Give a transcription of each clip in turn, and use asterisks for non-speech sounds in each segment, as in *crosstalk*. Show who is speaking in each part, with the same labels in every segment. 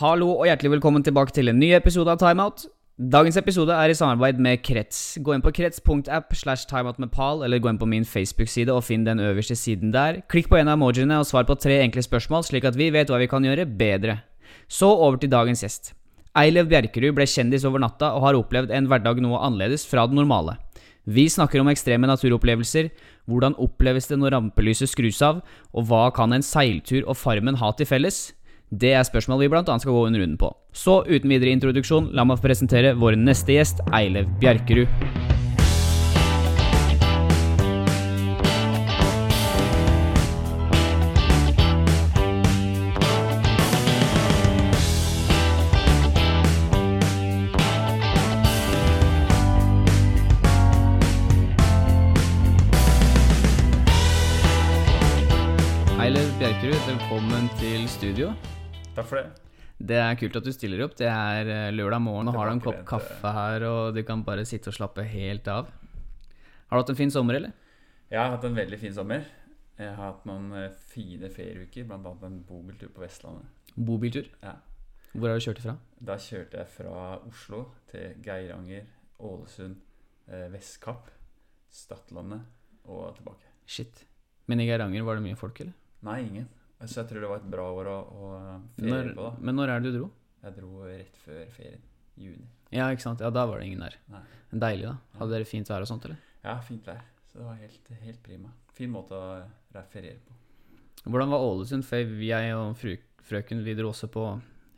Speaker 1: Hallo og hjertelig velkommen tilbake til en ny episode av Timeout. Dagens episode er i samarbeid med Krets. Gå inn på krets.app slash timeout med Pal, eller gå inn på min Facebook-side og finn den øverste siden der. Klikk på en av emojiene og svar på tre enkle spørsmål, slik at vi vet hva vi kan gjøre bedre. Så over til dagens gjest. Eilev Bjerkerud ble kjendis over natta og har opplevd en hverdag noe annerledes fra det normale. Vi snakker om ekstreme naturopplevelser, hvordan oppleves det når rampelyset skrus av, og hva kan en seiltur og Farmen ha til felles? Det er spørsmål vi bl.a. skal gå en runde på. Så uten videre introduksjon, la meg presentere vår neste gjest, Eilev Bjerkerud. Eilev Bjerkerud, velkommen til studio.
Speaker 2: Takk for det.
Speaker 1: Det er kult at du stiller opp. Det er eh, lørdag morgen, og har du en kopp kaffe her, og du kan bare sitte og slappe helt av. Har du hatt en fin sommer, eller?
Speaker 2: Jeg har hatt en veldig fin sommer. Jeg har hatt noen eh, fine ferieuker, bl.a. en bobiltur på Vestlandet.
Speaker 1: Bobiltur?
Speaker 2: Ja.
Speaker 1: Hvor har du kjørt ifra?
Speaker 2: Da kjørte jeg fra Oslo til Geiranger, Ålesund, eh, Vestkapp, Stadlandet og tilbake.
Speaker 1: Shit. Men i Geiranger var det mye folk, eller?
Speaker 2: Nei, ingen. Så jeg tror det var et bra år å, å ferie
Speaker 1: Når,
Speaker 2: på. da.
Speaker 1: men når er det du dro?
Speaker 2: Jeg dro rett før ferien. Juni.
Speaker 1: Ja, ikke sant? Ja, da var det ingen der.
Speaker 2: Nei.
Speaker 1: Deilig, da. Hadde dere fint vær og sånt, eller?
Speaker 2: Ja, fint vær. Så det var helt, helt prima. Fin måte å feriere på.
Speaker 1: Hvordan var Ålesund? For jeg og fru, frøken vi dro også på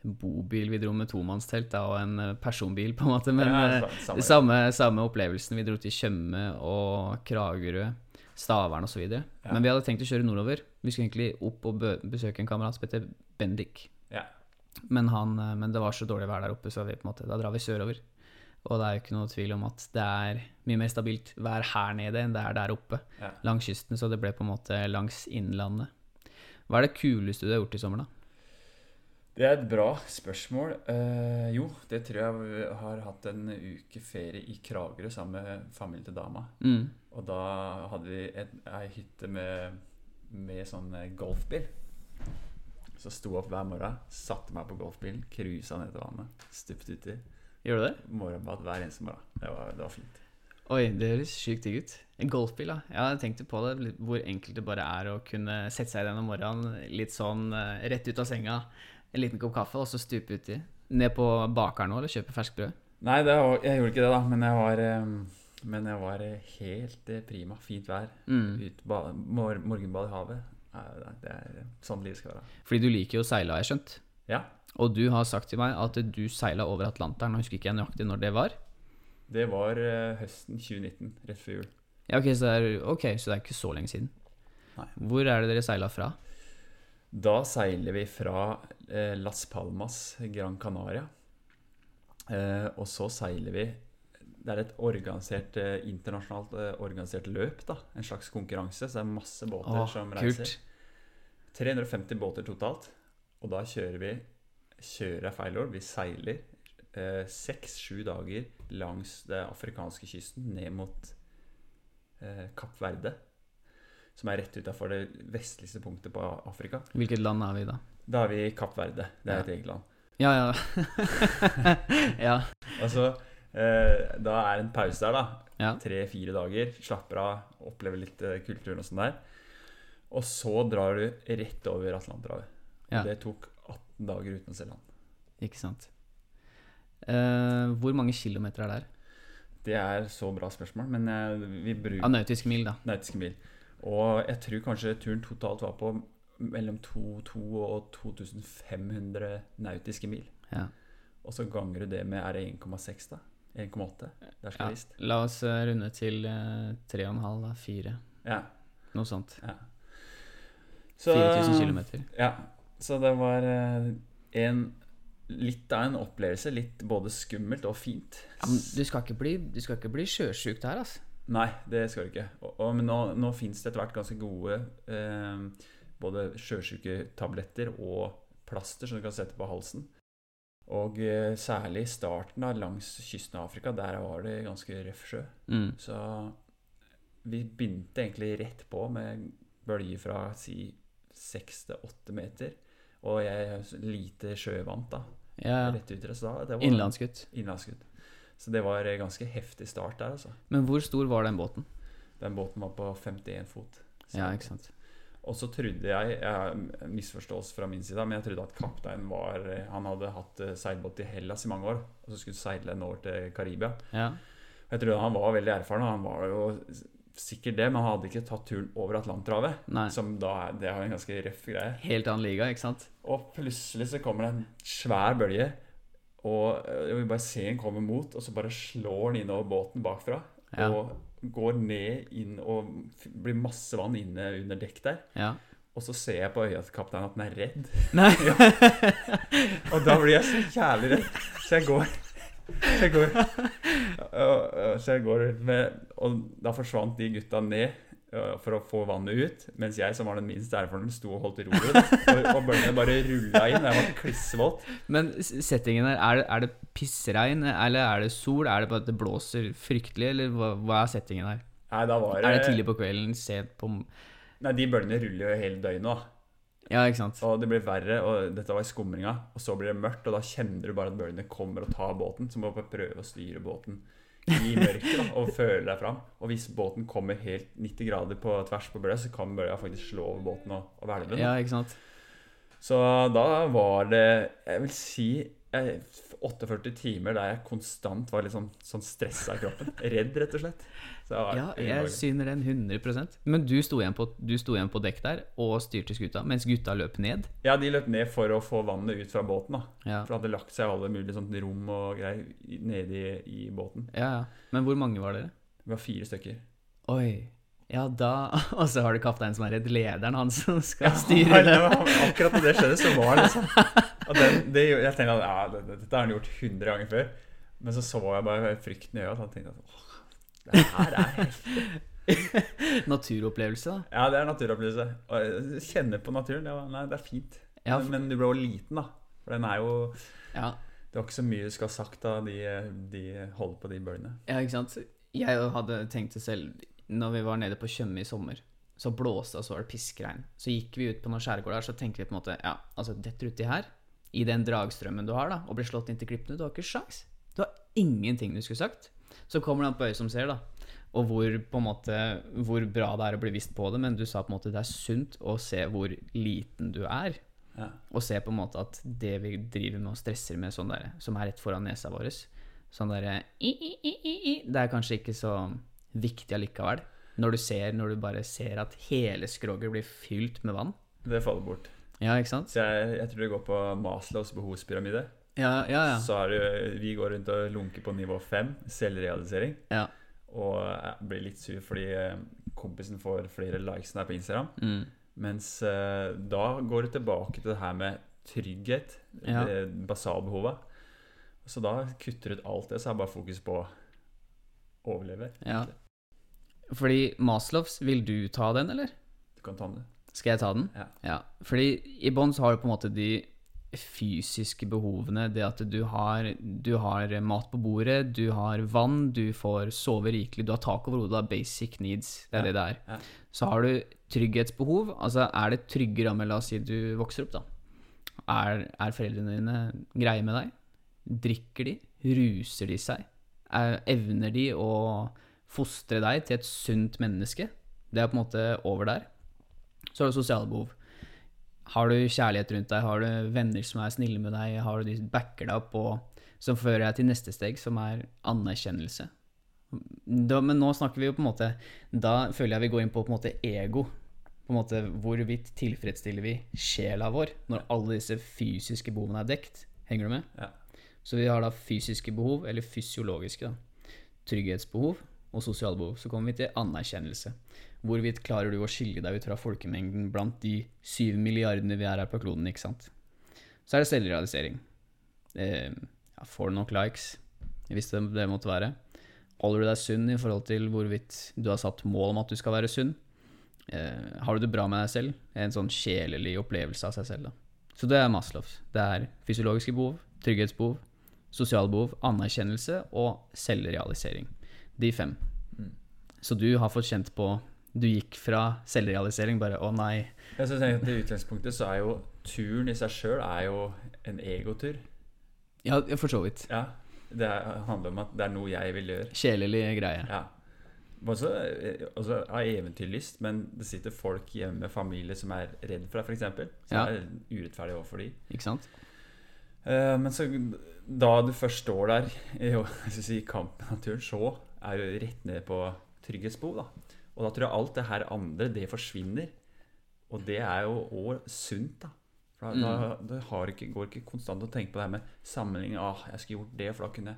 Speaker 1: bobil. Vi dro med tomannstelt da, og en eh, personbil, på en måte. Men
Speaker 2: ja,
Speaker 1: eh,
Speaker 2: samme.
Speaker 1: samme, samme opplevelsen. Vi dro til Tjøme og Kragerø, Stavern osv.
Speaker 2: Ja.
Speaker 1: Men vi hadde tenkt å kjøre nordover. Vi skulle egentlig opp og besøke en kamerat som heter Bendik.
Speaker 2: Ja.
Speaker 1: Men, han, eh, men det var så dårlig vær der oppe, så vi måte, da drar vi sørover. Og det er jo ikke noe tvil om at det er mye mer stabilt vær her nede enn det er der oppe.
Speaker 2: Ja.
Speaker 1: Langs kysten, så det ble på en måte langs innlandet. Hva er det kuleste du har gjort i sommer, da?
Speaker 2: Det er et bra spørsmål. Eh, jo, det tror jeg har hatt en uke ferie i Kragerø sammen med familien til dama.
Speaker 1: Mm.
Speaker 2: Og da hadde vi ei hytte med, med sånn eh, golfbil. Så sto opp hver morgen, satte meg på golfbilen, cruisa ned til vannet, stupte uti.
Speaker 1: Gjør du det?
Speaker 2: Morgenbad hver eneste morgen. Det var, det var fint.
Speaker 1: Oi, det høres sjukt digg ut. En golfbil, da. Jeg hadde tenkt på det, hvor enkelt det bare er å kunne sette seg i den om morgenen, litt sånn eh, rett ut av senga, en liten kopp kaffe, og så stupe uti. Ned på bakeren nå, eller kjøpe ferskt brød.
Speaker 2: Nei, det var, jeg gjorde ikke det, da. Men jeg var, eh, men jeg var eh, helt eh, prima. Fint vær.
Speaker 1: Mm.
Speaker 2: Ut, mor, morgenbad i havet. Det- er eh, sånn livet skal være.
Speaker 1: Fordi du liker jo å seile, har jeg skjønt.
Speaker 2: Ja.
Speaker 1: Og du har sagt til meg at du seila over Atlanteren. Nå husker ikke jeg nøyaktig når det var.
Speaker 2: Det var høsten 2019, rett før jul.
Speaker 1: Ja, ok, så er, ok, så det er ikke så lenge siden.
Speaker 2: Nei.
Speaker 1: Hvor er det dere seila fra?
Speaker 2: Da seiler vi fra Las Palmas, Gran Canaria. Eh, og så seiler vi Det er et organisert, eh, internasjonalt eh, organisert løp, da. En slags konkurranse. Så det er masse båter
Speaker 1: Åh,
Speaker 2: som reiser.
Speaker 1: kult.
Speaker 2: 350 båter totalt. Og da kjører vi Kjører er feil ord. Vi seiler seks-sju dager langs den afrikanske kysten ned mot eh, Kapp Verde. Som er rett utafor det vestligste punktet på Afrika.
Speaker 1: Hvilket land er vi da?
Speaker 2: Da er vi i Kapp Verde. Det er
Speaker 1: Ja.
Speaker 2: et eget land.
Speaker 1: Ja, ja. *laughs* ja.
Speaker 2: Og så eh, Da er en pause der, da.
Speaker 1: Ja.
Speaker 2: Tre-fire dager. Slapper av, opplever litt eh, kulturen og sånn der. Og så drar du rett over Atlanterhavet.
Speaker 1: Ja.
Speaker 2: Det tok 18 dager uten å se land.
Speaker 1: Ikke sant. Uh, hvor mange kilometer er der?
Speaker 2: Det er så bra spørsmål, men eh, vi bruker
Speaker 1: Av nautiske mil, da.
Speaker 2: nautiske mil. Og jeg tror kanskje turen totalt var på mellom 2 og 2500 nautiske mil.
Speaker 1: Ja.
Speaker 2: Og så ganger du det med Er det 1,6, da? 1,8? Der skal
Speaker 1: Ja.
Speaker 2: visst.
Speaker 1: La oss eh, runde til eh, 3,5, da. 4.
Speaker 2: Ja.
Speaker 1: Noe sånt.
Speaker 2: ja. Så-
Speaker 1: 4000 km.
Speaker 2: Ja. Så det var eh, en litt av en opplevelse. Litt både skummelt og fint.
Speaker 1: Ja, du skal ikke bli, du skal ikke bli sjøsjuk der, altså.
Speaker 2: Nei, det skal du ikke. Og, og, men nå, nå fins det etter hvert ganske gode eh, både sjøsjuketabletter og plaster som du kan sette på halsen. Og eh, særlig i starten av langs kysten av Afrika, der var det ganske røff sjø.
Speaker 1: Mm.
Speaker 2: Så vi begynte egentlig rett på med bølger fra si seks til åtte meter. Og jeg er lite sjøvant, da.
Speaker 1: Ja,
Speaker 2: Rett ut. Så da,
Speaker 1: Innlandsgutt.
Speaker 2: innlandsgutt. Så det var en ganske heftig start der, altså.
Speaker 1: Men hvor stor var den båten?
Speaker 2: Den båten var på 51 fot. Så-
Speaker 1: Ja, ikke sant.
Speaker 2: Og så trodde jeg, jeg misforståelse fra min side, men jeg trodde at kapteinen var Han hadde hatt eh, seilbåt i Hellas i mange år, og så skulle seile en år til Karibia.
Speaker 1: Ja.
Speaker 2: Jeg trodde han var veldig erfaren, og han var jo sikkert det, men han hadde ikke tatt turen over Atlanterhavet. Som da er, det er en ganske røff greie.
Speaker 1: Helt annen liga, ikke sant?
Speaker 2: Og plutselig så kommer det en svær bølge, og eh, jeg vil bare se den komme mot, og så bare slår den innover båten bakfra.
Speaker 1: Ja.
Speaker 2: Og går ned inn og blir masse vann inne under dekk der.
Speaker 1: Ja.
Speaker 2: Og så ser jeg på øya til kapteinen at den er redd.
Speaker 1: Nei. *laughs*
Speaker 2: Og da blir jeg så jævlig redd. Så jeg går Så jeg går, så jeg går med Og da forsvant de gutta ned for å få vannet ut. Mens jeg, som var den minst erfarne, sto og holdt roret. Og, og bølgene bare rulla inn. Jeg var klissvåt.
Speaker 1: Men settingen her, er det, er det pissregn, eller er det sol? Er det bare at det blåser fryktelig, eller hva, hva er settingen her?
Speaker 2: Nei, da var det
Speaker 1: Er det tidlig på kvelden, sent på
Speaker 2: Nei, de bølgene ruller jo hele døgnet. da
Speaker 1: Ja, ikke sant?
Speaker 2: Og det blir verre, og dette var i skumringa. Og så blir det mørkt, og da kjenner du bare at bølgene kommer og tar båten. Så må du prøve å styre båten i mørket da, og føle deg fram. Og hvis båten kommer helt 90 grader på tvers på bølga, så kan bølga faktisk slå over båten og, og hvelve den.
Speaker 1: Ja, ikke sant?
Speaker 2: Så da var det Jeg vil si jeg, 48 timer der jeg konstant var litt sånn, sånn stressa i kroppen. Redd, rett og slett.
Speaker 1: Ja, jeg syner den 100% Men du sto, på, du sto igjen på dekk der og styrte skuta, mens gutta løp ned?
Speaker 2: Ja, de løp ned for å få vannet ut fra båten. da
Speaker 1: Ja,
Speaker 2: For det hadde lagt seg alle mulige sånn rom og greier nede i, i båten.
Speaker 1: ja. ja. Men hvor mange var dere?
Speaker 2: Det var fire stykker.
Speaker 1: Oi. Ja, da *laughs* Og så har du kapteinen som er redd, lederen, han som skal
Speaker 2: Ja,
Speaker 1: styre
Speaker 2: var akkurat da det skjedde, så var det og *laughs* den, det, Jeg tenkte at ja, det, det, dette har han gjort 100 ganger før. Men så så jeg bare frykten i øyet. Og tenkte at åh, det her er heftig. *laughs*
Speaker 1: Naturopplevelse, da.
Speaker 2: Ja, det er naturopplevelse. Og kjenne på naturen. Ja, nei, det er fint.
Speaker 1: Ja,
Speaker 2: men, men du ble jo liten, da. For den er jo
Speaker 1: Ja,
Speaker 2: Det var ikke så mye du skal ha sagt da de, de holder på de bølgene.
Speaker 1: ja, ikke sant. Jeg hadde tenkt det selv Når vi var nede på Tjøme i sommer, så blåste og så var det piskeregn Så gikk vi ut på noen skjærgård der, så tenkte vi på en måte Ja, altså, detter uti her, i den dragstrømmen du har, da, og blir slått inn til klippene, du har ikke sjans. Du har ingenting du skulle sagt. Så kommer det an på øyet som ser, da. Og hvor, på en måte, hvor bra det er å bli visst på det, men du sa på en måte det er sunt å se hvor liten du er.
Speaker 2: Ja.
Speaker 1: Og se på en måte at det vi driver med og stresser med, sånn der, som er rett foran nesa vår Sånn derre i, i, i, i, i, Det er kanskje ikke så viktig allikevel. Når du ser, når du bare ser at hele skroget blir fylt med vann.
Speaker 2: Det faller bort.
Speaker 1: Ja, ikke sant?
Speaker 2: Så jeg, jeg tror det går på Maslows behovspyramide.
Speaker 1: Ja, ja, ja.
Speaker 2: Så er det, vi går rundt og lunker på nivå fem, selvrealisering.
Speaker 1: ja.
Speaker 2: Og jeg blir litt sur fordi eh, kompisen får flere likes der på Instagram.
Speaker 1: Mm.
Speaker 2: Mens eh, da går det tilbake til det her med trygghet,
Speaker 1: Ja.
Speaker 2: basalbehovet. Så da kutter du ut alt det, så er det bare fokus på å overleve.
Speaker 1: ja. Fordi Maslows, vil du ta den, eller?
Speaker 2: Du kan ta den.
Speaker 1: Skal jeg ta den?
Speaker 2: Ja.
Speaker 1: Fordi i bånn så har du på en måte de fysiske behovene. Det at du har, du har mat på bordet, du har vann, du får sove rikelig, du har tak over hodet. Du har basic needs. Det er
Speaker 2: Ja,
Speaker 1: det det er.
Speaker 2: ja.
Speaker 1: Så har du trygghetsbehov. Altså er det trygge rammer, la oss si du vokser opp, da. Er, er foreldrene dine greie med deg? Drikker de? Ruser de seg? Er, evner de å fostre deg til et sunt menneske? Det er på en måte over der. Så har du sosiale behov. Har du kjærlighet rundt deg? Har du venner som er snille med deg? Har du de som backer deg opp, og som fører deg til neste steg, som er anerkjennelse? Da, men nå snakker vi jo på en måte Da føler jeg vi går inn på på en måte ego. På en måte Hvorvidt tilfredsstiller vi sjela vår når alle disse fysiske behovene er dekt? Henger du med?
Speaker 2: Ja.
Speaker 1: Så vi har da fysiske behov, eller fysiologiske. da. Trygghetsbehov og sosiale behov. Så kommer vi til anerkjennelse. Hvorvidt klarer du å skille deg ut fra folkemengden blant de syv milliardene vi er her på kloden, ikke sant? Så er det selvrealisering. Eh, ja, får du nok likes, hvis det, det måtte være? Holder du deg sunn i forhold til hvorvidt du har satt mål om at du skal være sunn? Eh, har du det bra med deg selv? En sånn sjelelig opplevelse av seg selv, da. Så det er Maslows. Det er fysiologiske behov, trygghetsbehov, sosiale behov, anerkjennelse og selvrealisering. De fem.
Speaker 2: Mm.
Speaker 1: Så du har fått kjent på du gikk fra selvrealisering bare Å, nei.
Speaker 2: Jeg synes egentlig I utgangspunktet så er jo turen i seg sjøl er jo en egotur.
Speaker 1: Ja, for så vidt.
Speaker 2: Ja, Det er, handler om at det er noe jeg vil gjøre.
Speaker 1: Sjelelig greie.
Speaker 2: Ja. Også, eh, også av eventyrlyst, men det sitter folk hjemme med familie som er redd for deg, f.eks. Så
Speaker 1: Ja.
Speaker 2: er urettferdig overfor de.
Speaker 1: Ikke sant?
Speaker 2: Uh, men så da du først står der i jeg si, kamp med naturen, så er jo rett ned på trygghetsbehov. Da. Og da tror jeg alt det her andre, det forsvinner. Og det er jo òg sunt, da. For da, mm. da ikke, går ikke konstant å tenke på det her med sammenligning. Ah, jeg skulle gjort det, for da kunne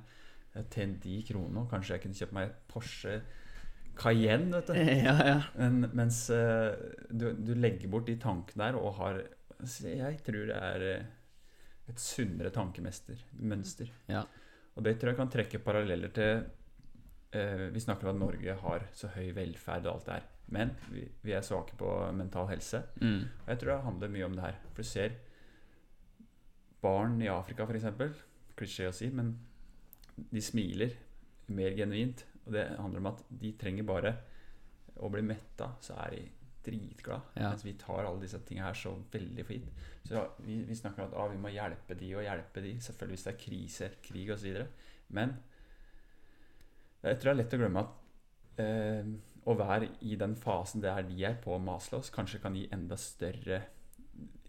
Speaker 2: jeg tjent de kronene. Og kanskje jeg kunne kjøpt meg et Porsche Cayenne, vet du. *laughs*
Speaker 1: Ja, ja.
Speaker 2: Men, mens eh, du, du legger bort de tankene der og har Jeg tror det er eh, et sunnere tankemønster. mønster.
Speaker 1: Ja.
Speaker 2: Og det tror jeg kan trekke paralleller til Vi snakker om at Norge har så høy velferd og alt det her. Men vi, vi er svake på mental helse.
Speaker 1: Mm.
Speaker 2: Og jeg tror det handler mye om det her. For du ser barn i Afrika, f.eks. Klisjé å si, men de smiler mer genuint. Og det handler om at de trenger bare å bli metta, så er de dritglad.
Speaker 1: Ja.
Speaker 2: Mens vi tar alle disse tingene her så veldig for gitt. Så vi, vi snakker om at ah, vi må hjelpe de og hjelpe de. Selvfølgelig hvis det er krise, krig osv. Men jeg tror det er lett å glemme at eh, å være i den fasen der de er på Maslows, kanskje kan gi enda større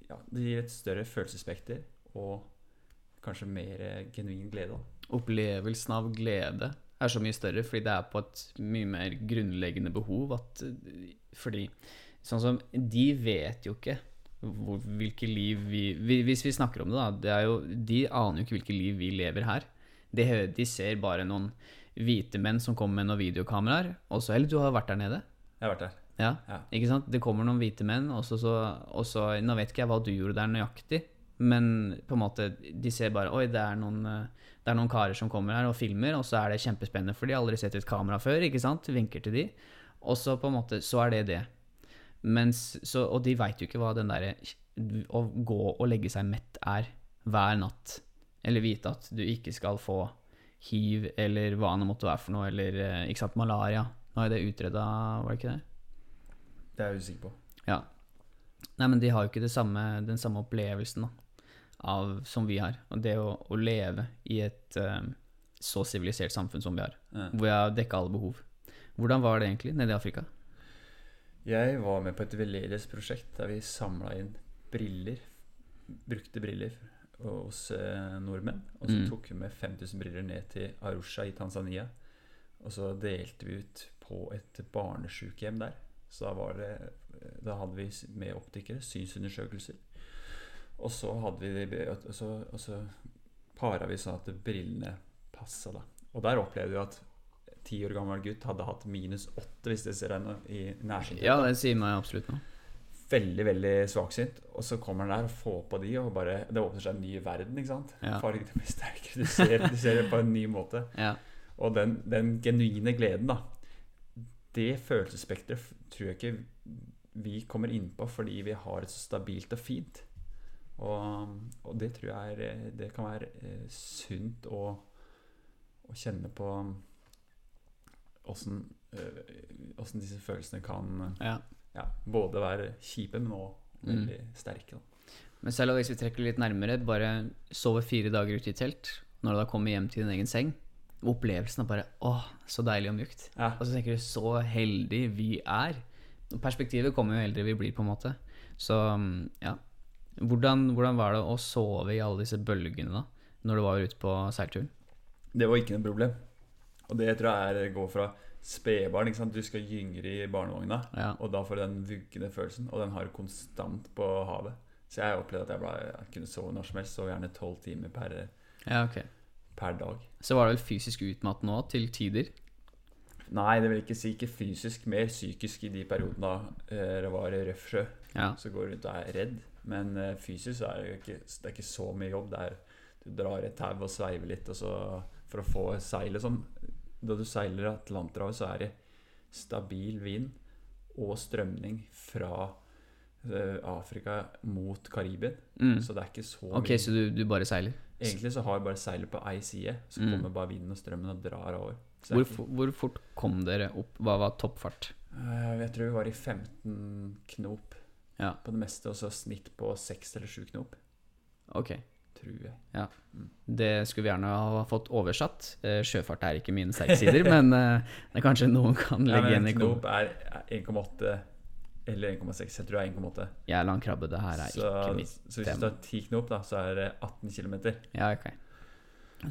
Speaker 2: ja, Det gir et større følelsesspekter og kanskje mer eh, genuin glede.
Speaker 1: Opplevelsen av glede er så mye større fordi det er på et mye mer grunnleggende behov at Fordi sånn som De vet jo ikke hvor, hvilke liv vi, vi Hvis vi snakker om det, da det jo, De aner jo ikke hvilke liv vi lever her. De, de ser bare noen hvite menn som kommer med noen videokameraer. også. eller du har vært der nede?
Speaker 2: Jeg har vært der.
Speaker 1: Ja,
Speaker 2: Ja.
Speaker 1: ikke sant? Det kommer noen hvite menn, og så, så, Nå vet ikke jeg hva du gjorde der nøyaktig, men på en måte de ser bare Oi, det er noen, eh, det er noen karer som kommer her og filmer, og så er det kjempespennende, for de har aldri sett et kamera før, ikke sant? Vinker til de. Og så på en måte Så er det det. Mens, så, og de veit jo ikke hva den derre Å gå og legge seg mett er hver natt. Eller vite at du ikke skal få hiv, eller hva det måtte være for noe, eller eh, ikke sant, malaria. Nå er det utreda, var det ikke det?
Speaker 2: Det er jeg usikker på.
Speaker 1: Ja. Nei, men de har jo ikke det samme, den samme opplevelsen da, av, som vi har. Og det å, å leve i et eh, så sivilisert samfunn som vi har,
Speaker 2: Ja.
Speaker 1: hvor jeg har dekka alle behov. Hvordan var det egentlig nede i Afrika?
Speaker 2: Jeg var med på et veldedighetsprosjekt der vi samla inn briller, brukte briller, hos eh, nordmenn. Og så
Speaker 1: Mm.
Speaker 2: tok vi med 5000 briller ned til Arusha i Tanzania. Og så delte vi ut på et barnesjukehjem der. Så da, var det, da hadde vi med optikere synsundersøkelser. Og så hadde vi og så, og så para vi sånn at brillene passa, da. Og der opplevde vi at ti år gammel gutt hadde hatt minus åtte, hvis det ser deg i nærsynet.
Speaker 1: Ja, det sier meg absolutt noe.
Speaker 2: Veldig veldig svaksynt. Og så kommer han der og får på de, og bare, det åpner seg en ny verden. ikke sant?
Speaker 1: Ja.
Speaker 2: Fargene blir sterkere. Du ser, du ser det på en ny måte. *laughs*
Speaker 1: Ja.
Speaker 2: Og den, den genuine gleden, da, det følelsesspekteret tror jeg ikke vi kommer inn på fordi vi har det så stabilt og fint. Og, og det tror jeg er, det kan være eh, sunt å, å kjenne på åssen eh, åssen disse følelsene kan
Speaker 1: ja.
Speaker 2: Ja, både være kjipe, men òg
Speaker 1: Mm.
Speaker 2: veldig sterke. Da.
Speaker 1: Men selv hvis vi trekker litt nærmere, bare sove fire dager ute i telt, når du da kommer hjem til din egen seng, opplevelsen er bare åh, så deilig og mjukt.
Speaker 2: Ja.
Speaker 1: Og så tenker du så heldig vi er. Perspektivet kommer jo eldre vi blir, på en måte. Så mm, ja. Hvordan, hvordan var det å sove i alle disse bølgene da, når du var ute på seilturen?
Speaker 2: Det var ikke noe problem. Og det tror jeg er går fra spedbarn. ikke sant? Du skal gyngre i barnevogna,
Speaker 1: Ja.
Speaker 2: og da får du den vuggende følelsen, og den har du konstant på havet. Så jeg opplevde at jeg, ble, jeg kunne sove når som helst, så gjerne tolv timer per,
Speaker 1: ja, okay.
Speaker 2: per dag.
Speaker 1: Så var det vel fysisk utmattende òg, til tider?
Speaker 2: Nei, det vil ikke si ikke fysisk, mer psykisk i de periodene da eh, det var røff sjø.
Speaker 1: Ja.
Speaker 2: Så går du rundt og er redd. Men eh, fysisk er det ikke, det er ikke så mye jobb. Det er, du drar et tau og sveiver litt og så, for å få seilet sånn. Da du seiler Atlanterhavet, så er det stabil vind og strømning fra eh, Afrika mot Karibien.
Speaker 1: Mm.
Speaker 2: Så det er ikke så mye.
Speaker 1: Ok, så du, du bare seiler?
Speaker 2: Egentlig så har jeg bare seilet på ei side, så
Speaker 1: Mm.
Speaker 2: kommer bare vinden og strømmen og drar over. Er
Speaker 1: Hvor, ikke... hvor fort kom dere opp? Hva var toppfart?
Speaker 2: Eh, Jeg tror vi var i 15 knop
Speaker 1: Ja.
Speaker 2: på det meste, og så snitt på 6 eller 7 knop,
Speaker 1: Ok.
Speaker 2: Tror jeg.
Speaker 1: Det skulle vi gjerne ha fått oversatt. Eh, Sjøfart er ikke mine sterke *laughs* men eh, det er kanskje noen kan
Speaker 2: Ja,
Speaker 1: legge
Speaker 2: men
Speaker 1: igjen i
Speaker 2: knop er er 1,8 eller 1,6. Jeg tror det er 1,8.
Speaker 1: Jeg er langkrabbe, det her er
Speaker 2: Så,
Speaker 1: ikke mitt.
Speaker 2: så hvis du tar 10 knop, da, så er det 18 km.
Speaker 1: Ja, ok.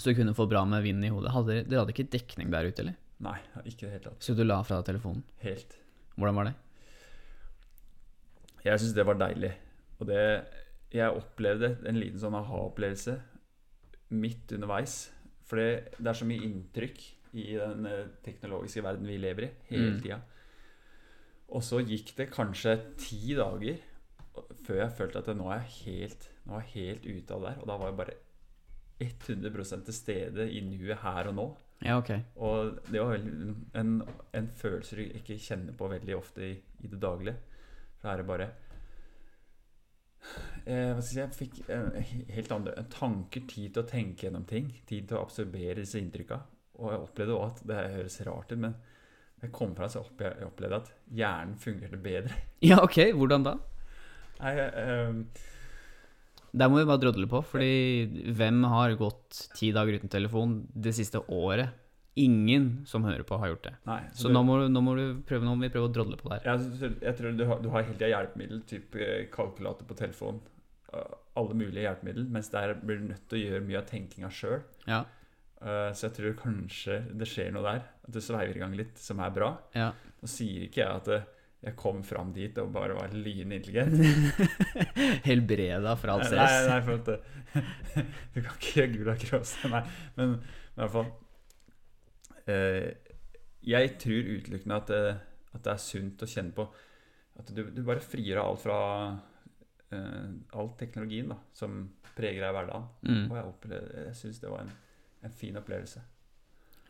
Speaker 1: Så du kunne få bra med vind i hodet. Hadde dere, hadde ikke dekning der ute, eller?
Speaker 2: Nei, ikke det hele tatt.
Speaker 1: Så du la fra deg telefonen.
Speaker 2: Helt.
Speaker 1: Hvordan var det?
Speaker 2: Jeg syns det var deilig. Og det Jeg opplevde en liten sånn aha-opplevelse midt underveis. For det, det er så mye inntrykk i den eh, teknologiske verden vi lever i, hele
Speaker 1: Mm.
Speaker 2: tida. Og så gikk det kanskje ti dager før jeg følte at nå er jeg helt, nå er jeg helt ute av det der. Og da var jeg bare 100 til stede i nuet her og nå.
Speaker 1: Ja, okay.
Speaker 2: Og det var en, en følelse du ikke kjenner på veldig ofte i, i det daglige. For her er det bare eh, si Jeg fikk eh, helt andre tanker, tid til å tenke gjennom ting. Tid til å absorbere disse inntrykka. Og jeg opplevde også at det høres rart ut, men jeg kom fra så opp, jeg opplevde at hjernen fungerte bedre. *laughs*
Speaker 1: Ja, ok. Hvordan da?
Speaker 2: Nei, eh,
Speaker 1: Der må vi bare drodle på, fordi hvem har gått ti dager uten telefon det siste året? Ingen som hører på, har gjort det.
Speaker 2: nei,
Speaker 1: Så
Speaker 2: du-
Speaker 1: nå må, du- nå må, du prøve, nå må vi prøve å drodle på det her.
Speaker 2: Jeg, tror- jeg tror du har, du har helt tida hjelpemiddel, type eh, kalkulator på telefon. eh, Alle mulige hjelpemiddel. Mens der blir du nødt til å gjøre mye av tenkinga sjøl.
Speaker 1: Ja.
Speaker 2: Så jeg tror kanskje det skjer noe der. At det sveiver i gang litt, som er bra.
Speaker 1: ja.
Speaker 2: Nå sier ikke jeg at jeg kom fram dit og bare var lynintelligent. *laughs*
Speaker 1: Helbreda fra alt
Speaker 2: Nei,
Speaker 1: stress.
Speaker 2: nei, for at *laughs* Du kan ikke gjøre Gula Cross. Nei, men, i hvert fall Jeg tror utelukkende at, det- at det er sunt å kjenne på at du, du bare frigjør alt fra eh, all teknologien da, som preger deg i hverdagen.
Speaker 1: Mm.
Speaker 2: Og jeg, opplevde- jeg syns det var en, en fin opplevelse.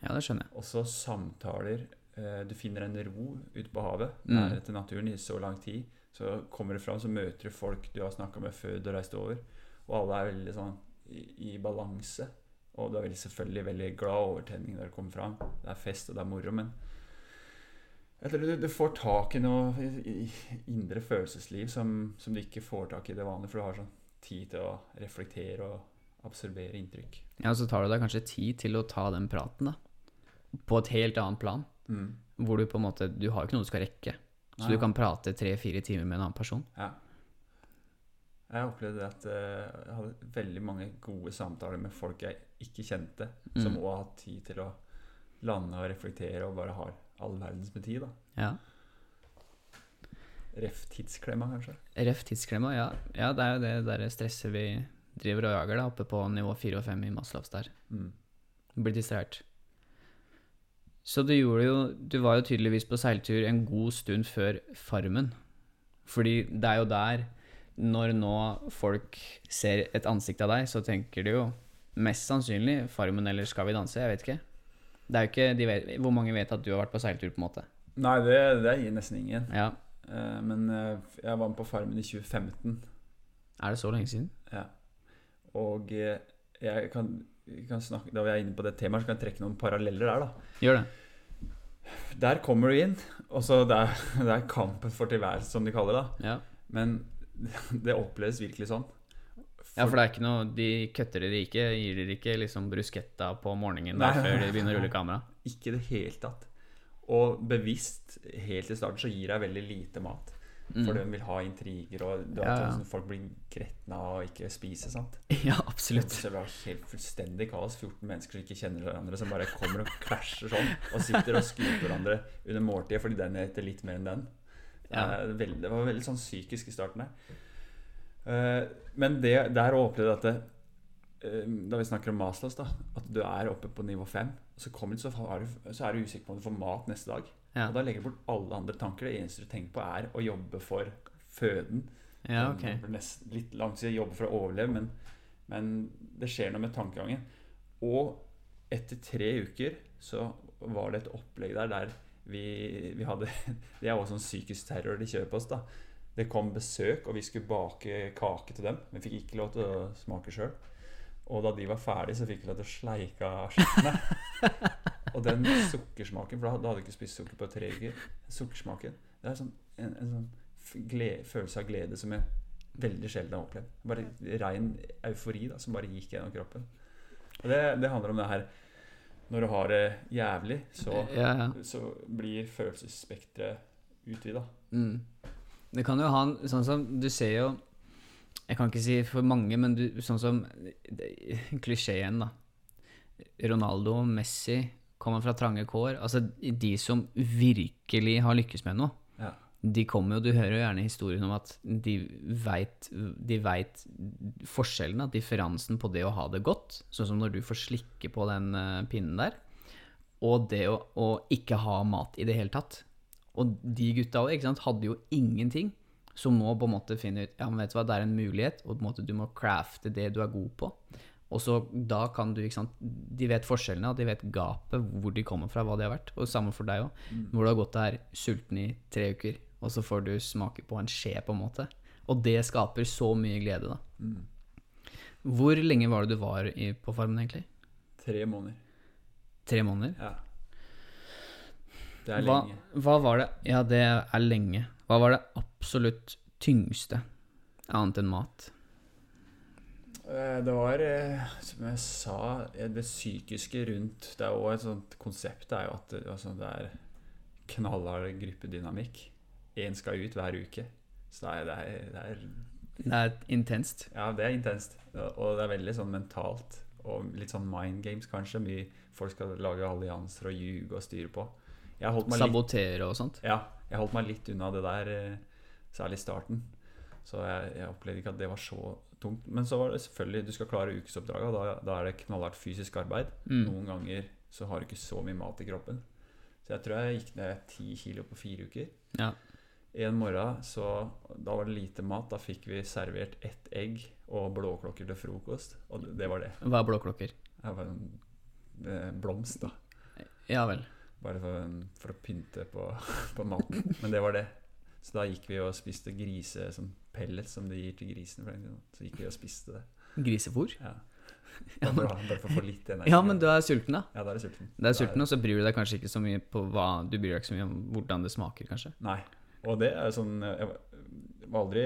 Speaker 1: Ja, det skjønner jeg.
Speaker 2: Også samtaler. eh, Du finner en ro ute på havet,
Speaker 1: Mm.
Speaker 2: nære til naturen i så lang tid. Så kommer du fram, så møter du folk du har snakka med før du reiste over. Og alle er veldig sånn i, i balanse. Og du er selvfølgelig veldig glad over overtenning når du kommer fram. Det er fest, og det er moro, men jeg tror du, du får tak i noe indre følelsesliv som, som du ikke får tak i i det vanlige, for du har sånn tid til å reflektere og absorbere inntrykk.
Speaker 1: Ja, og så tar du deg kanskje tid til å ta den praten, da. På et helt annet plan.
Speaker 2: Mm.
Speaker 1: Hvor du på en måte Du har jo ikke noe du skal rekke. Så
Speaker 2: Nei.
Speaker 1: du kan prate tre-fire timer med en annen person.
Speaker 2: Ja. Jeg opplevde at eh, jeg hadde veldig mange gode samtaler med folk jeg ikke kjente, som
Speaker 1: Mm.
Speaker 2: òg har hatt tid til å lande og reflektere og bare har all verdens med tid. da.
Speaker 1: Ja.
Speaker 2: Ref tidsklemma, kanskje.
Speaker 1: Ref tidsklemma, ja. ja. Det er jo det der stresset vi driver og jager, da, oppe på nivå 4 og 5 i Maslows der.
Speaker 2: Mm.
Speaker 1: Blir distrahert. Så du gjorde jo Du var jo tydeligvis på seiltur en god stund før Farmen. Fordi det er jo der Når nå folk ser et ansikt av deg, så tenker de jo mest sannsynlig Farmen eller Skal vi danse? Jeg vet ikke. Det er jo ikke de vet, Hvor mange vet at du har vært på seiltur, på en måte?
Speaker 2: Nei, det, det gir nesten ingen.
Speaker 1: Ja.
Speaker 2: Uh, men uh, jeg var med på Farmen i 2015.
Speaker 1: Er det så lenge siden?
Speaker 2: Ja. Og uh, jeg kan, kan snakke, da vi er inne på det temaet, så kan jeg trekke noen paralleller der. da.
Speaker 1: Gjør det.
Speaker 2: Der kommer du inn, og så det er, *laughs* det er kampen for tilværelse, som de kaller det.
Speaker 1: Ja.
Speaker 2: Men *laughs* det oppleves virkelig sånn.
Speaker 1: Ja, for det er ikke noe De kutter dere ikke, gir dere ikke liksom bruschetta på morgenen
Speaker 2: der
Speaker 1: før de begynner å rulle kamera?
Speaker 2: Ikke i det hele tatt. Og bevisst, helt i starten, så gir jeg veldig lite mat. For
Speaker 1: Mm.
Speaker 2: de vil ha intriger, og
Speaker 1: Ja, ja.
Speaker 2: sånn, folk blir gretne av å ikke spise. sant? *laughs*
Speaker 1: Ja, absolutt.
Speaker 2: Så det var helt fullstendig kaos. 14 mennesker som ikke kjenner hverandre, som bare kommer og klasjer sånn. Og sitter og skuter hverandre under måltidet fordi den heter litt mer enn den.
Speaker 1: Ja.
Speaker 2: Eh, det var veldig sånn psykisk i starten der. Eh, men det, der opplevde jeg at det, eh, Da vi snakker om Maslows, da at du er oppe på nivå 5, og så, kommer du, så, du, så er du usikker på om du får mat neste dag.
Speaker 1: Ja,
Speaker 2: Og da legger du bort alle andre tanker. Det eneste du tenker på, er å jobbe for føden.
Speaker 1: ja
Speaker 2: okay. Nesten litt langt siden jobbe for å overleve, men, men det skjer noe med tankegangen. Og etter tre uker så var det et opplegg der der vi, vi hadde *laughs* Det er også sånn psykisk terror de kjører på oss, da. Det kom besøk, og vi skulle bake kake til dem. Men fikk ikke lov til å smake sjøl. Og da de var ferdige, så fikk vi lov til å sleike av kjøkkenet. *laughs* Og den sukkersmaken, for da hadde vi ikke spist sukker på tre uker. Sukkersmaken Det er sånn, en, en sånn glede, følelse av glede som jeg veldig sjelden har opplevd. Bare rein eufori da, som bare gikk gjennom kroppen. Og det, det handler om det her Når du har det jævlig, så,
Speaker 1: Ja, ja.
Speaker 2: så blir følelsesspekteret utvida.
Speaker 1: Mm. Det kan jo ha en Sånn som Du ser jo Jeg kan ikke si for mange, men du, sånn som Klisjeen, da. Ronaldo, Messi, kommer fra trange kår. Altså, de som virkelig har lykkes med noe,
Speaker 2: Ja.
Speaker 1: de kommer jo Du hører jo gjerne historien om at de veit de vet forskjellen, at differansen på det å ha det godt, sånn som når du får slikke på den eh, pinnen der, og det å, å ikke ha mat i det hele tatt. Og de gutta òg hadde jo ingenting, som nå på en måte finner ut Ja, men vet du hva, det er en mulighet, og på en måte du må crafte det du er god på. Og så da kan du, ikke sant De vet forskjellene, og de vet gapet, hvor de kommer fra, hva de har vært. Og samme for deg òg. Hvor du har gått der sulten i tre uker, og så får du smake på en skje, på en måte. Og det skaper så mye glede, da.
Speaker 2: Mm.
Speaker 1: Hvor lenge var det du var i, på farmen, egentlig?
Speaker 2: Tre måneder.
Speaker 1: Tre måneder?
Speaker 2: Ja. Det er
Speaker 1: Hva,
Speaker 2: lenge.
Speaker 1: hva var det Ja, det er lenge. Hva var det absolutt tyngste, annet enn mat?
Speaker 2: Eh, Det var, eh, som jeg sa, eh, det psykiske rundt Det er også et sånt konsept er jo at det, altså, det er knallhard gruppedynamikk. Én skal ut hver uke. Så det er, det er, det er
Speaker 1: Det er intenst.
Speaker 2: Ja, det er intenst. Og det er veldig sånn mentalt. Og litt sånn mind games, kanskje. Mye folk skal lage allianser og ljuge og styre på. Meg litt
Speaker 1: Sabotere og sånt.
Speaker 2: Ja, jeg holdt meg litt unna det der, eh, særlig i starten. Så jeg, jeg opplevde ikke at det var så tungt. Men så var det selvfølgelig Du skal klare ukesoppdraget, da, da er det knallhardt fysisk arbeid.
Speaker 1: Mm.
Speaker 2: Noen ganger så har du ikke så mye mat i kroppen. Så jeg tror jeg gikk ned ti kilo på fire uker.
Speaker 1: Ja.
Speaker 2: En morgen så Da var det lite mat. Da fikk vi servert ett egg og blåklokker til frokost. Og det, det var det.
Speaker 1: Hva er blåklokker?
Speaker 2: Det var en eh, blomst, da.
Speaker 1: Ja vel.
Speaker 2: Bare for, for å pynte på, *laughs* på maten. Men det var det. Så da gikk vi og spiste grise som pellets som de gir til grisene. Så gikk vi og spiste det.
Speaker 1: Grisefôr?
Speaker 2: Ja. *laughs*
Speaker 1: Ja, men, ja, men du er sulten, da.
Speaker 2: Ja, da er du sulten.
Speaker 1: Det er
Speaker 2: Da
Speaker 1: sulten, og så bryr du deg kanskje ikke så mye på hva Du bryr deg ikke så mye om hvordan det smaker, kanskje.
Speaker 2: Nei. Og det er sånn Jeg var- aldri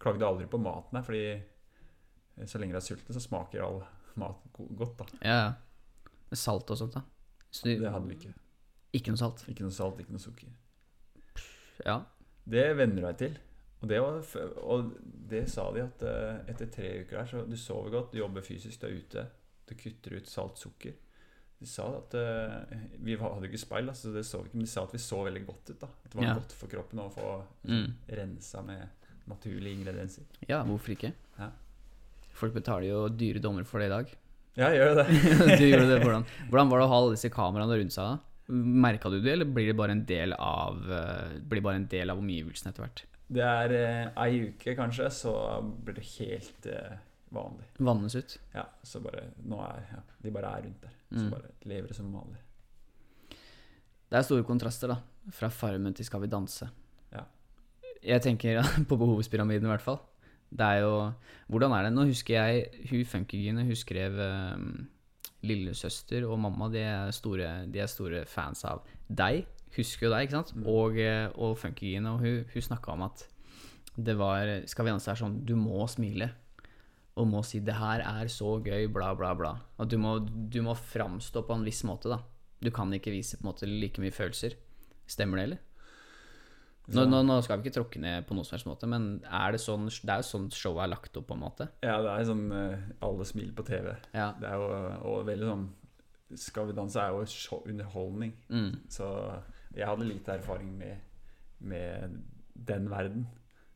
Speaker 2: klagde aldri på maten her, fordi så lenge du er sulten, så smaker all mat godt, da.
Speaker 1: Ja, ja. Med Salt og sånt, da. Så du,
Speaker 2: Det hadde vi ikke.
Speaker 1: Ikke noe salt.
Speaker 2: Ikke noe salt, ikke noe sukker.
Speaker 1: Ja.
Speaker 2: Det venner du deg til. Og det, var, og det sa de at eh, etter tre uker der, så du sover godt, du jobber fysisk, du er ute. Du kutter ut salt, sukker. De sa at eh, Vi hadde ikke speil, da, så det så vi ikke, men de sa at vi så veldig godt ut. da At det var
Speaker 1: Ja.
Speaker 2: godt for kroppen å få
Speaker 1: Mm.
Speaker 2: rensa med naturlige ingredienser.
Speaker 1: ja, hvorfor ikke?
Speaker 2: Ja.
Speaker 1: Folk betaler jo dyre dommer for det i dag.
Speaker 2: Ja, gjør det. *laughs*
Speaker 1: du gjorde det, hvordan, hvordan var det å ha alle disse kameraene rundt seg? da? Merka du det, eller blir det bare en del av eh, Blir bare en del av omgivelsene etter hvert?
Speaker 2: Det er eh, ei uke, kanskje, så blir det helt eh, vanlig.
Speaker 1: Vannes ut?
Speaker 2: Ja, så bare Nå er ja, De bare er rundt der. Så
Speaker 1: Mm.
Speaker 2: bare lever det som vanlig.
Speaker 1: Det er store kontraster, da. Fra Farmen til Skal vi danse.
Speaker 2: Ja.
Speaker 1: Jeg tenker *laughs* på behovspyramiden, i hvert fall. Det er jo Hvordan er det? Nå husker jeg hun Funkygine, hun skrev um, Lillesøster og mamma, de er, store, de er store fans av deg. Husker jo deg, ikke sant?
Speaker 2: Mm.
Speaker 1: Og, eh, og Funkygine, og hun, hun snakka om at det var Skal vi danse er sånn Du må smile. Og må si 'det her er så gøy', bla, bla, bla. Og du må, du må framstå på en viss måte, da. Du kan ikke vise på en måte like mye følelser. Stemmer det, eller? Nå, nå, nå skal vi ikke tråkke ned på noen som helst måte, men er det sånn Det er jo sånn showet er lagt opp, på en måte.
Speaker 2: Ja, det er sånn eh, Alle smiler på TV.
Speaker 1: Ja.
Speaker 2: Det er jo og veldig sånn Skal vi danse er jo show, underholdning.
Speaker 1: Mm.
Speaker 2: Så jeg hadde lite erfaring med, med den verden.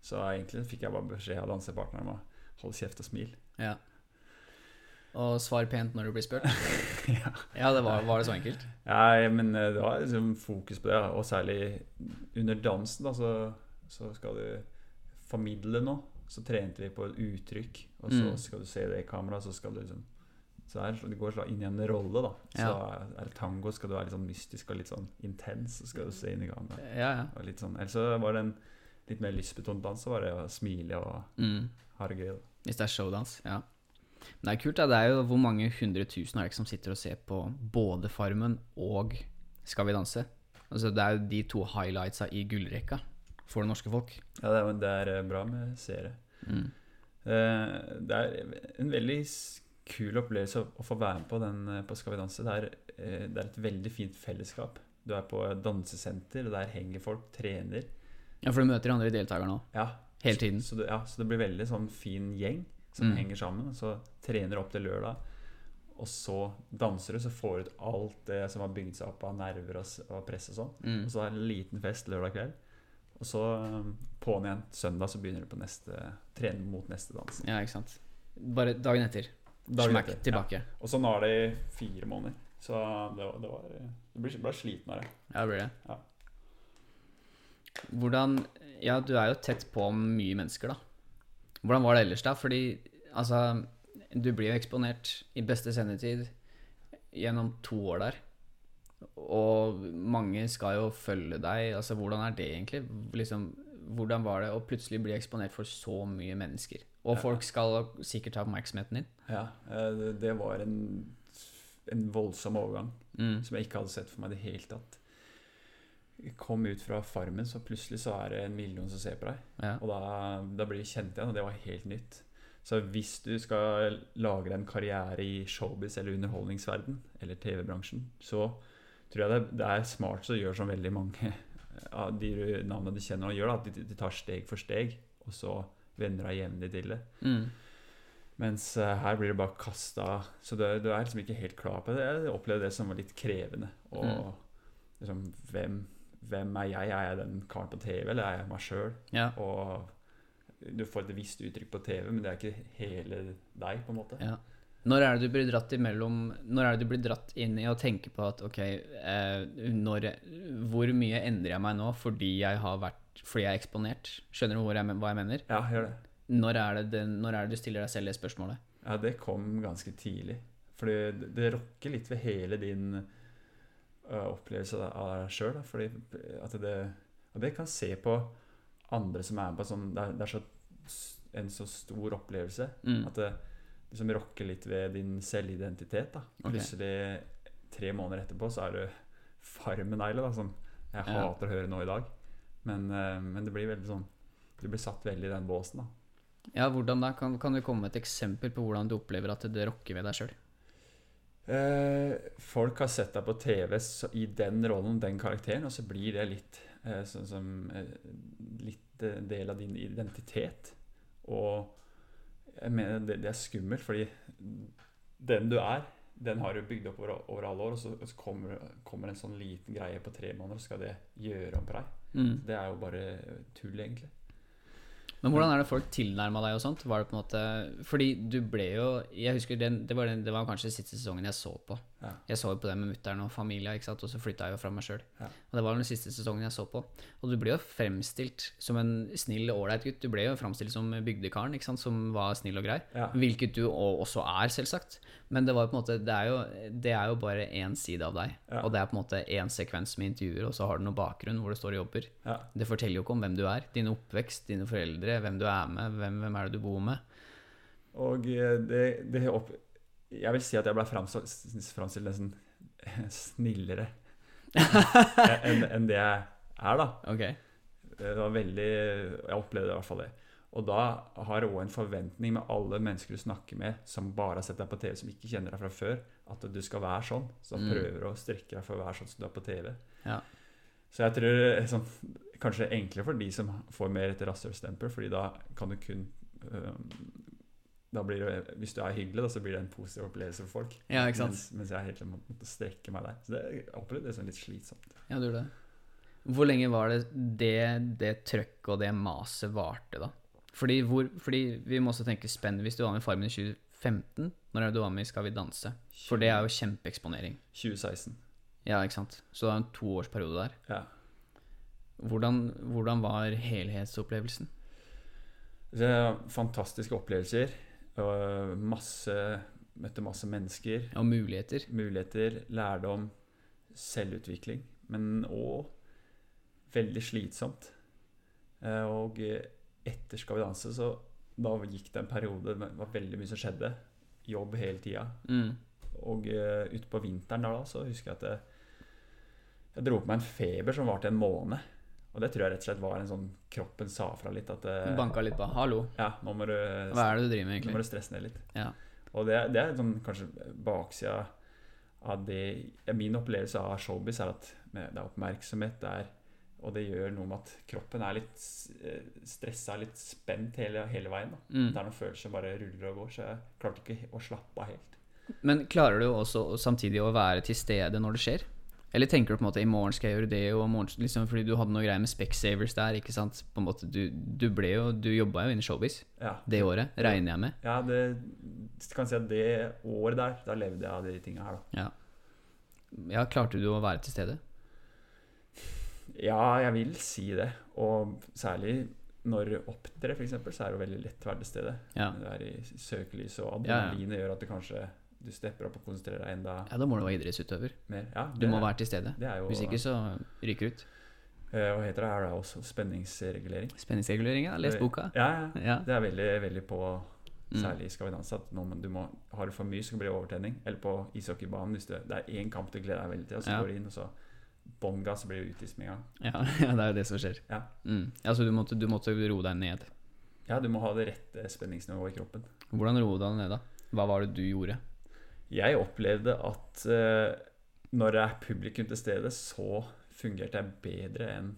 Speaker 2: Så egentlig fikk jeg bare beskjed av dansepartneren om å holde kjeft og smil.
Speaker 1: ja. Og svar pent når du blir spurt. *laughs*
Speaker 2: ja.
Speaker 1: Ja, det var, var det så enkelt?
Speaker 2: ja, men eh, det var liksom fokus på det, og særlig under dansen, da, så, så skal du formidle noe. Så trente vi på et uttrykk, og så
Speaker 1: Mm.
Speaker 2: skal du se det i kamera, så skal du liksom så er, det går inn i en rolle, da. Så
Speaker 1: Ja.
Speaker 2: er det tango, skal du være litt sånn mystisk og litt sånn intens, så skal du se inn i kamera.
Speaker 1: Ja, ja.
Speaker 2: Litt sånn, Eller så var det en litt mer lystbetont dans, så var det å smile og
Speaker 1: Mm.
Speaker 2: ha det gøy. da.
Speaker 1: Hvis det er showdans, ja. Det er kult, da. Det er jo hvor mange hundre tusen er det ikke som sitter og ser på både Farmen og Skal vi danse? Altså, det er jo de to highlightsa i gullrekka for det norske folk.
Speaker 2: Ja, det er, det er eh, bra med seere.
Speaker 1: Mm.
Speaker 2: Eh, Det er en veldig kul opplevelse å- få være med på den eh, på Skal vi danse. Det er, det er et veldig fint fellesskap. Du er på et dansesenter, og der henger folk, trener.
Speaker 1: Ja, for du møter de andre deltakerne òg,
Speaker 2: Ja,
Speaker 1: hele tiden.
Speaker 2: Så det, ja, så det blir veldig sånn fin gjeng som
Speaker 1: Mm.
Speaker 2: henger sammen. Så trener opp til lørdag, og så danser du, så får du ut alt det som har bygd seg opp av nerver og, og press og sånn.
Speaker 1: Mm.
Speaker 2: Og så er det en liten fest lørdag kveld. Og så um, på'n igjen søndag, så begynner du på neste trene mot neste dans.
Speaker 1: Ja, ikke sant. Bare dagen etter.
Speaker 2: Dagen
Speaker 1: Smack
Speaker 2: etter,
Speaker 1: tilbake.
Speaker 2: Ja. Og sånn var det i fire måneder. Så det var, det var det ble, ble sliten av det.
Speaker 1: Ja, det blir det.
Speaker 2: Ja.
Speaker 1: Hvordan Ja, du er jo tett på mye mennesker, da. Hvordan var det ellers, da? Fordi altså Du blir jo eksponert i beste sendetid gjennom to år der. Og mange skal jo følge deg. Altså, hvordan er det egentlig? Liksom, hvordan var det å plutselig bli eksponert for så mye mennesker? Og folk skal sikkert ha oppmerksomheten din.
Speaker 2: Ja, eh, det var en, en voldsom overgang
Speaker 1: Mm.
Speaker 2: som jeg ikke hadde sett for meg i det hele tatt. Kom ut fra Farmen, så plutselig så er det en million som ser på deg.
Speaker 1: Ja.
Speaker 2: Og da, da blir du kjent igjen, og det var helt nytt. Så hvis du skal lage deg en karriere i showbiz eller underholdningsverden, eller TV-bransjen, så tror jeg det, det er smart å gjøre som veldig mange *laughs* av de navnene du kjenner og gjør, at de, de tar steg for steg, og så venner deg jevnlig til det.
Speaker 1: Mm.
Speaker 2: Mens eh, her blir det bare kasta Så du, du er liksom ikke helt klar på det. Jeg opplevde det som var litt krevende. Og
Speaker 1: Mm.
Speaker 2: liksom, hvem, hvem er jeg? Er jeg den karen på TV, eller er jeg meg sjøl?
Speaker 1: Ja.
Speaker 2: Og du får et visst uttrykk på TV, men det er ikke hele deg, på en måte.
Speaker 1: Ja. Når er det du blir dratt imellom Når er det du blir dratt inn i å tenke på at ok, eh, når, hvor mye endrer jeg meg nå fordi jeg har vært Fordi jeg er eksponert? Skjønner du hvor jeg, hva jeg mener?
Speaker 2: Ja, gjør det.
Speaker 1: Når er, det det, når er det du stiller deg selv det spørsmålet?
Speaker 2: Ja, det kom ganske tidlig. Fordi det, rokker litt ved hele din opplevelse av deg sjøl. Fordi at det Og det kan se på andre som er med på sånn Det er, det er så, en så stor opplevelse
Speaker 1: Mm.
Speaker 2: at det liksom rokker litt ved din selvidentitet. da Plutselig, okay. tre måneder etterpå, så er du Farmen-Eile, da, som jeg
Speaker 1: Ja.
Speaker 2: hater å høre nå i dag. Men, men det blir veldig sånn Du blir satt veldig i den båsen, da.
Speaker 1: Ja, hvordan da? Kan, kan du komme med et eksempel på hvordan du opplever at det rokker ved deg sjøl?
Speaker 2: Eh, folk har sett deg på TV i den rollen, den karakteren, og så blir det litt eh, sånn som eh, Litt del av din identitet. Og jeg mener det, det er skummelt, fordi den du er, den har du bygd opp over, over alle år, og så, og så kommer, kommer en sånn liten greie på tre måneder, og skal det gjøre om på deg.
Speaker 1: Mm.
Speaker 2: Det er jo bare tull, egentlig.
Speaker 1: Men hvordan er det folk tilnærma deg og sånt? Var det på en måte Fordi du ble jo Jeg husker den, det, var den, det var kanskje siste sesongen jeg så på.
Speaker 2: Ja.
Speaker 1: Jeg så jo på det med mutter'n og familia, ikke sant? og så flytta jeg jo fra meg sjøl.
Speaker 2: Ja.
Speaker 1: Og det var den siste sesongen jeg så på. Og du ble jo fremstilt som en snill, ålreit gutt. Du ble jo fremstilt som bygdekaren, ikke sant? som var snill og grei.
Speaker 2: Ja.
Speaker 1: Hvilket du også er, selvsagt. Men det var på en måte Det er jo, det er jo bare én side av deg. Og det er på en måte én sekvens med intervjuer, og så har du noe bakgrunn hvor det står og jobber. Det forteller jo ikke om hvem du er, din oppvekst, dine foreldre, hvem du er med, hvem, hvem er det du bor med.
Speaker 2: Og eh, det, det opp, Jeg vil si at jeg ble framstilt nesten snillere *laughs* enn en det jeg er, da.
Speaker 1: Okay.
Speaker 2: Det var veldig Jeg opplevde i hvert fall det. Og da har òg en forventning med alle mennesker du snakker med som bare har sett deg på TV, som ikke kjenner deg fra før, at du skal være sånn. Så da
Speaker 1: Mm.
Speaker 2: prøver du å strekke deg for å være sånn som du er på TV.
Speaker 1: Ja.
Speaker 2: Så jeg tror er sånn, kanskje enklere for de som får mer et rasshølstempel, fordi da kan du kun øh, da blir det, Hvis du er hyggelig, da, så blir det en positiv opplevelse for folk.
Speaker 1: Ja, ikke sant?
Speaker 2: Mens, mens jeg helt må- måtte strekke meg der. Så det, opplevde jeg som litt slitsomt.
Speaker 1: Ja, du gjorde det. Hvor lenge var det det, det trøkket og det maset varte, da? Fordi, hvor, fordi vi må også tenke spenn hvis du var med i Farmen i 2015. Når det du var med i Skal vi danse? For det er jo kjempeeksponering.
Speaker 2: 2016.
Speaker 1: Ja, ikke sant? Så det er en toårsperiode der.
Speaker 2: Ja.
Speaker 1: Hvordan, hvordan var helhetsopplevelsen?
Speaker 2: Det er fantastiske opplevelser. Og masse, møtte masse mennesker.
Speaker 1: Og muligheter?
Speaker 2: Muligheter, lærdom, selvutvikling. Men òg veldig slitsomt. Eh, Og etter Skal vi danse, så da gikk det en periode det var veldig mye som skjedde. jobb hele tida.
Speaker 1: Mm.
Speaker 2: Og uh, utpå vinteren da, så husker jeg at jeg, jeg dro på meg en feber som varte en måned. Og det tror jeg rett og slett var en sånn kroppen sa fra litt at eh,
Speaker 1: Banka litt på. Hallo,
Speaker 2: Ja, nå må du,
Speaker 1: hva er det du driver med, egentlig?
Speaker 2: nå må du stresse ned litt.
Speaker 1: Ja.
Speaker 2: Og det, det er sånn kanskje baksida av det Min opplevelse av showbiz er at det er oppmerksomhet der, og det gjør noe med at kroppen er litt eh, stressa, litt spent hele, hele veien. da.
Speaker 1: Mm.
Speaker 2: Det er noen følelser som bare ruller og går, så jeg klarte ikke å slappe av helt.
Speaker 1: Men klarer du også samtidig å være til stede når det skjer? Eller tenker du på en måte i morgen skal jeg gjøre det, og morgen, liksom, fordi du hadde noe greier med Specsavers der, ikke sant? På en måte, du, du ble jo, du jobba jo innen showbiz
Speaker 2: Ja,
Speaker 1: det året, regner jeg med.
Speaker 2: ja det kan si at det året der, da levde jeg av de tinga her, da.
Speaker 1: Ja. ja, klarte du å være til stede?
Speaker 2: Ja, jeg vil si det. Og særlig når du opptrer, f.eks., så er det jo veldig lett å være til stede.
Speaker 1: Ja.
Speaker 2: Det er i søkelyset, og
Speaker 1: Ja, ja.
Speaker 2: gjør at du kanskje du stepper opp og konsentrerer deg enda
Speaker 1: Ja, da må du være idrettsutøver.
Speaker 2: mer. Ja,
Speaker 1: Du må være til stede.
Speaker 2: det jo,
Speaker 1: Hvis ikke så ryker du ut.
Speaker 2: eh, Hva heter det? Er det også spenningsregulering?
Speaker 1: Spenningsregulering, ja. Les boka.
Speaker 2: Ja, ja.
Speaker 1: Ja.
Speaker 2: Det er veldig, veldig på
Speaker 1: Mm.
Speaker 2: Særlig i Skal vi danse. At du må, har du for mye, så kan det bli overtenning. Eller på ishockeybanen. Hvis du, det er én kamp du gleder deg veldig til, og så
Speaker 1: Ja.
Speaker 2: går du inn, og så bånn gass, så blir du utvist med en gang.
Speaker 1: Ja, *laughs* ja, det er jo det som skjer.
Speaker 2: Ja.
Speaker 1: Mm. Altså, du måtte, du måtte roe deg ned.
Speaker 2: Ja, du må ha det rette spenningsnivået i kroppen.
Speaker 1: Hvordan roe deg ned, da? Hva var det du gjorde?
Speaker 2: Jeg opplevde at eh, når det er publikum til stede, så fungerte jeg bedre enn